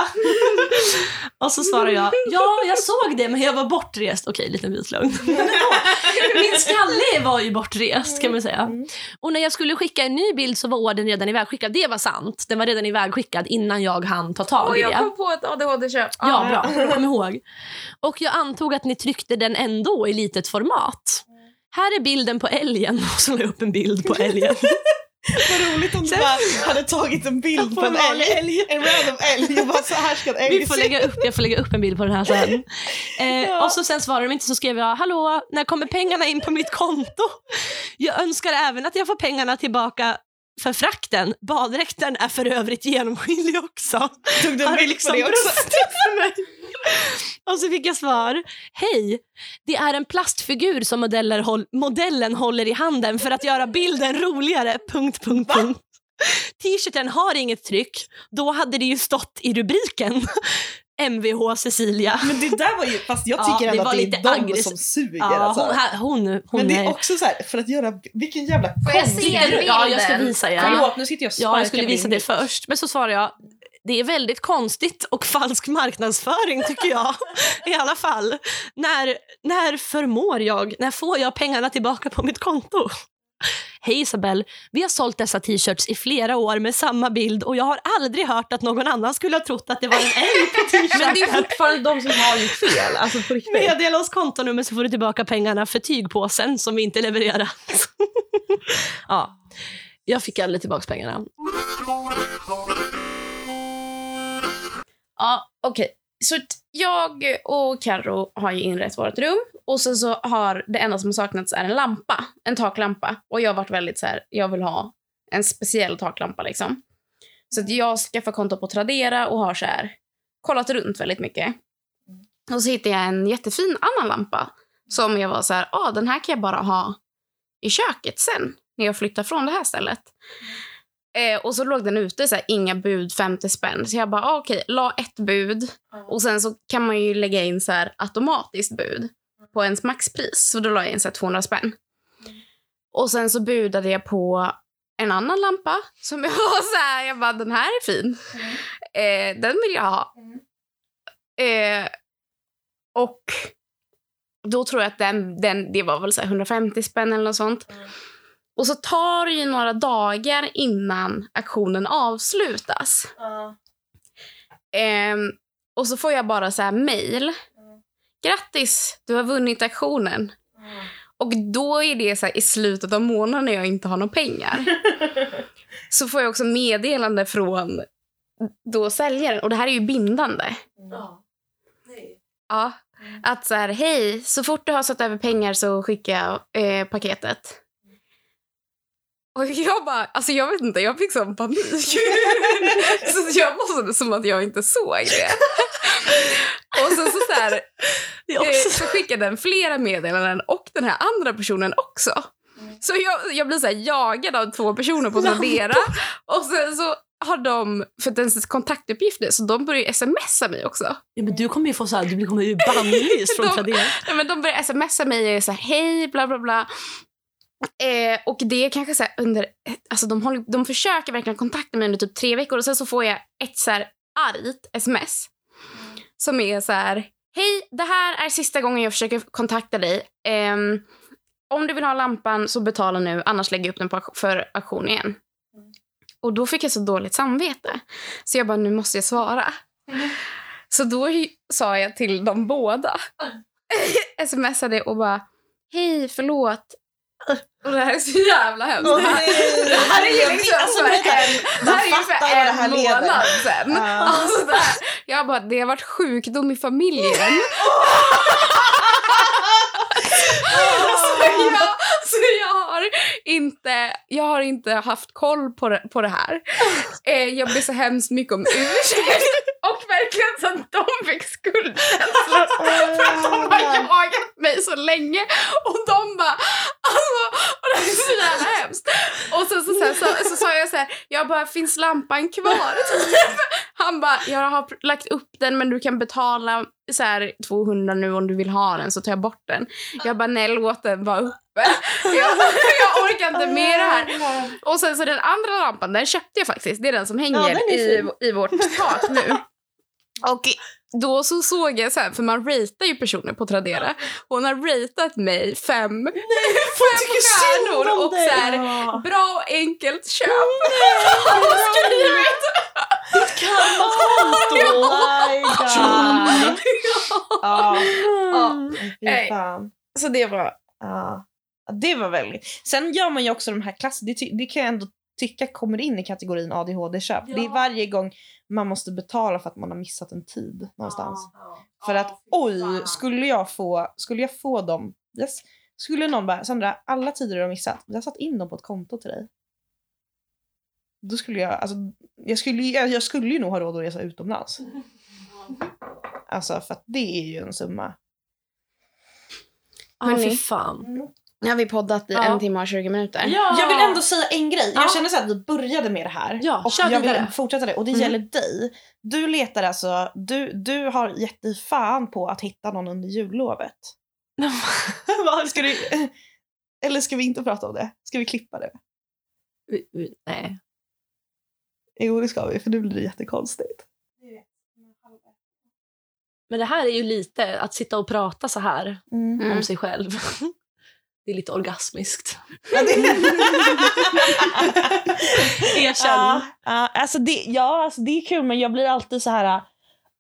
och så svarar jag, ja jag såg det men jag var bortrest. Okej, liten vit lögn. Min skalle var ju bortrest kan man säga. Och när jag skulle skicka en ny bild så var ordern redan ivägskickad. Det var sant. Den var redan ivägskickad innan jag hann ta tag Och i jag det. kom på ett ADHD-köp. Ja, bra. Kom ihåg. Och jag antog att ni tryckte den ändå i litet format. Här är bilden på älgen. Och så la jag upp en bild på älgen. Vad roligt om du bara hade tagit en bild På en en vanlig älg. En random älg. Och bara så här ska en älg Vi får lägga upp, jag får lägga upp en bild på den här sen. Eh, Ja. Och så sen svarade de inte så skrev jag Hallå, när kommer pengarna in på mitt konto? Jag önskar även att jag får pengarna tillbaka för frakten. Baddräkten är för övrigt genomskinlig också. Tog du en bild liksom på det också? brustit för mig? Och så fick jag svar. Hej, det är en plastfigur som modeller modellen håller i handen för att göra bilden roligare. Punkt, punkt, punkt. T-shirten har inget tryck. Då hade det ju stått i rubriken. Mvh Cecilia. Men det där var ju, fast jag Ja, tycker det ändå var att det lite är de aggressiv- som suger. Ja, alltså. hon, här- hon, hon Men det är är... också så här, för att göra, vilken jävla Får jag se bilden? Ja, jag ska visa er. Förlåt, nu sitter jag och Ja, jag skulle min visa det först. Men så svarar jag, det är väldigt konstigt och falsk marknadsföring tycker jag. I alla fall. När, när förmår jag, när får jag pengarna tillbaka på mitt konto? Hej Isabel, vi har sålt dessa t-shirts i flera år med samma bild och jag har aldrig hört att någon annan skulle ha trott att det var en älg på t-shirten. Men det är fortfarande de som har gjort fel. Alltså på riktigt. Meddela oss kontonummer så får du tillbaka pengarna för tygpåsen som vi inte levererat. ja, jag fick aldrig tillbaka pengarna. Ja, okej. Så jag och Karo har ju inrett vårt rum och sen så har det enda som saknats är en lampa, en taklampa. Och jag har varit väldigt så här, jag vill ha en speciell taklampa liksom. Så att jag skaffar konto på Tradera och har så här kollat runt väldigt mycket. Och så hittade jag en jättefin annan lampa. Som jag var så här, ah, den här kan jag bara ha i köket sen. När jag flyttar från det här stället. Eh, och så låg den ute, så här, inga bud, 50 spänn. Så jag bara, ah, okej, la ett bud. Och sen så kan man ju lägga in så här automatiskt bud på ens maxpris. Så då la jag in så här 200 spänn. Och sen så budade jag på en annan lampa som jag var så här, jag bara, den här är fin. Eh, den vill jag ha. Eh, och då tror jag att den, den, det var väl så här 150 spänn eller något sånt. Och så tar det ju några dagar innan aktionen avslutas. Ehm, och så får jag bara så här mail. Grattis, du har vunnit aktionen. Och då är det så i slutet av månaden när jag inte har några pengar. så får jag också meddelande från då säljaren. Och det här är ju bindande. Ja. Att så här, hej, så fort du har satt över pengar så skickar jag eh, paketet. Och jag bara, alltså jag vet inte, jag fick sån panik. så jag låtsades som att jag inte såg det. Och sen så, så, här, eh, så skickade den flera meddelanden och den här andra personen också. Så jag, jag blir så här jagad av två personer på Tradera. Och sen så har de, för att ens kontaktuppgifter, så de börjar smsa mig också. Ja, men du kommer ju få så här, du kommer ju bannlyst från De- Tradera. Ja, men de börjar smsa mig och är så här, hej, bla bla bla. Eh, och det är kanske så under, alltså de, håller, de försöker verkligen kontakta mig under typ tre veckor och sen så får jag ett så här argt sms som är så här, hej, det här är sista gången jag försöker kontakta dig. Ehm, om du vill ha lampan så betala nu, annars lägger jag upp den på, för auktion igen. Och då fick jag så dåligt samvete. Så jag bara, nu måste jag svara. Så då sa jag till dem båda smsade och bara hej, förlåt. Och det här är så jävla hemskt. Åh, det, här, nej. det här är ju Jag liksom alltså, för en, det här är för här en leder. månad sen. Ja. Alltså det här, jag bara, det har varit sjukdom i familjen. så, jag, så jag har inte, jag har inte haft koll på det, på det här. Eh, jag ber så hemskt mycket om ursäkt. Och verkligen så att de fick skuldkänslor. För att de har jagat mig så länge. Och de bara, alltså, och det är så jävla hemskt. Och sen så, så, här, så, så sa jag så här, jag bara, finns lampan kvar? Han bara, jag har lagt upp den men du kan betala så här 200 nu om du vill ha den så tar jag bort den. Jag bara, nej låt den vara uppe. Jag, jag orkar inte med det här. Och sen så den andra lampan, den köpte jag faktiskt. Det är den som hänger Ja, i, i vårt tak nu. Och då så såg jag så här, för man ratear ju personer på Tradera. Hon har ratat mig fem, fem stjärnor och så här, bra och enkelt köp. Och skrivit Ja. Ja. Fy Nej. fan. Så det var... Ja. Ja, Det var väldigt... Sen gör man ju också de här klass... Det, det kan jag ändå tycka kommer in i kategorin ADHD-köp. Det är varje gång man måste betala för att man har missat en tid någonstans. För att oj, skulle jag få, skulle jag få dem... Yes, skulle någon bara, Sandra, alla tider du har missat, jag har satt in dem på ett konto till dig. Då skulle jag, alltså, jag skulle, ju- jag, jag skulle ju nog ha råd att resa utomlands. Alltså för att det är ju en summa. Men fy fan. Nu har vi poddat i Ja. en timme och 20 minuter. Jag vill ändå säga en grej. Ja. Jag känner så att vi började med det här. Ja, och kör jag vill vidare. fortsätta det. Och det Mm. gäller dig. Du letar alltså, du, du har gett dig fan på att hitta någon under jullovet. Vad ska du... Eller ska vi inte prata om det? Ska vi klippa det? Vi- vi- Nej. Jo det ska vi för nu blir det jättekonstigt. Men det här är ju lite att sitta och prata så här Mm. Mm. om sig själv. Det är lite orgasmiskt. Erkänn. ja, ja, alltså det, ja, alltså det är kul men jag blir alltid så här.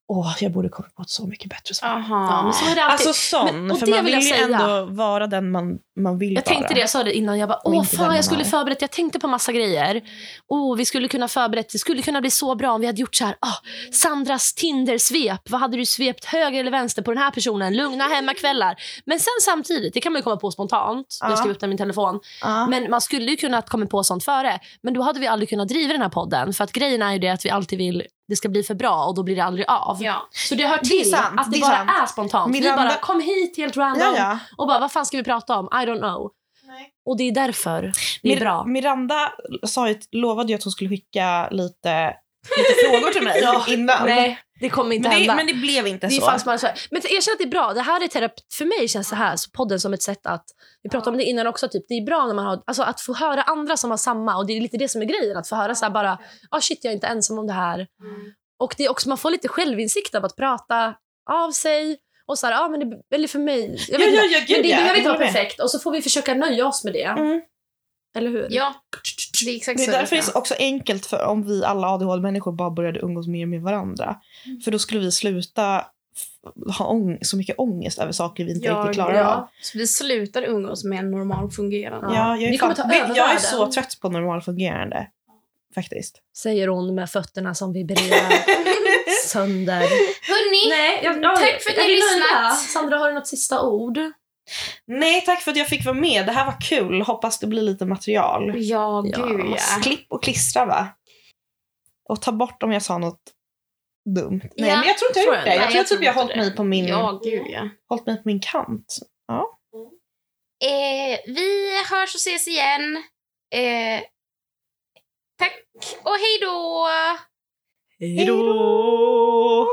Åh, jag borde kommit på ett så mycket bättre svar. Aha. Ja, men så är det alltid. Alltså sån, Men- och för det man vill ju ändå vara den man man vill Jag bara. tänkte det, jag sa det innan. Jag bara, åh fan jag skulle man är." förberett. Jag tänkte på massa grejer. Åh, vi skulle kunna förberett. Det skulle kunna bli så bra om vi hade gjort så här. Ah, Sandras Tinder-svep. Vad hade du svept höger eller vänster på den här personen? Lugna hemmakvällar. Men sen samtidigt, det kan man ju komma på spontant. Ja. Jag skrev upp det i min telefon. Ja. Men man skulle ju kunnat komma på sånt före. Men då hade vi aldrig kunnat driva den här podden. För att grejen är ju det att vi alltid vill det ska bli för bra och då blir det aldrig av. Ja. Så det hör Det till sant, att det, det är bara sant. är spontant. Miranda- Vi bara kom hit helt random ja, ja. och bara vad fan ska vi prata om? I don't know. Och det är därför det är Mir- bra. Miranda sa ju, lovade ju att hon skulle skicka lite, lite frågor till mig innan. Nej, det kommer inte men, det, hända. men det blev inte det så. fan smart. Men erkänn att det är bra. Det här är terapi. För mig känns det här, så podden som ett sätt att... Vi pratade om det innan också. Typ, det är bra när man har, alltså, att få höra andra som har samma. Och Det är lite det som är grejen. Att få höra så här bara, ah, shit jag är inte ensam om det här. Och det är också, Man får lite självinsikt av att prata av sig. Och så här, ah, men det, eller för mig. Jag vet Ja, ja, ja, gud, men det ja. behöver inte vara perfekt. Och så får vi försöka nöja oss med det. Mm. Eller hur? ja, det är exakt Det är så därför det är också enkelt för om vi alla ADHD-människor bara började umgås mer med varandra. Mm. För då skulle vi sluta ha så mycket ångest över saker vi inte Ja, riktigt klarar ja. av. Så vi slutar umgås med en normal fungerande. Ja. Ja, jag, är fan, ta över jag är så trött på normalfungerande. Faktiskt. Säger hon med fötterna som vibrerar sönder. Hörni, Nej, jag, Tack för att ni lyssnat. Sandra, har du något sista ord? Nej, tack för att jag fick vara med. Det här var kul. Hoppas det blir lite material. ja Ja, gud ja. Klipp och klistra, va? Och ta bort om jag sa något dumt. Nej, Ja, men jag tror inte jag tror har gjort jag det. Jag tror Jag typ jag hållit mig på min, Ja, gud ja. hållit mig på min kant. Eh, vi hörs och ses igen. Eh, tack och hej då! Hej då!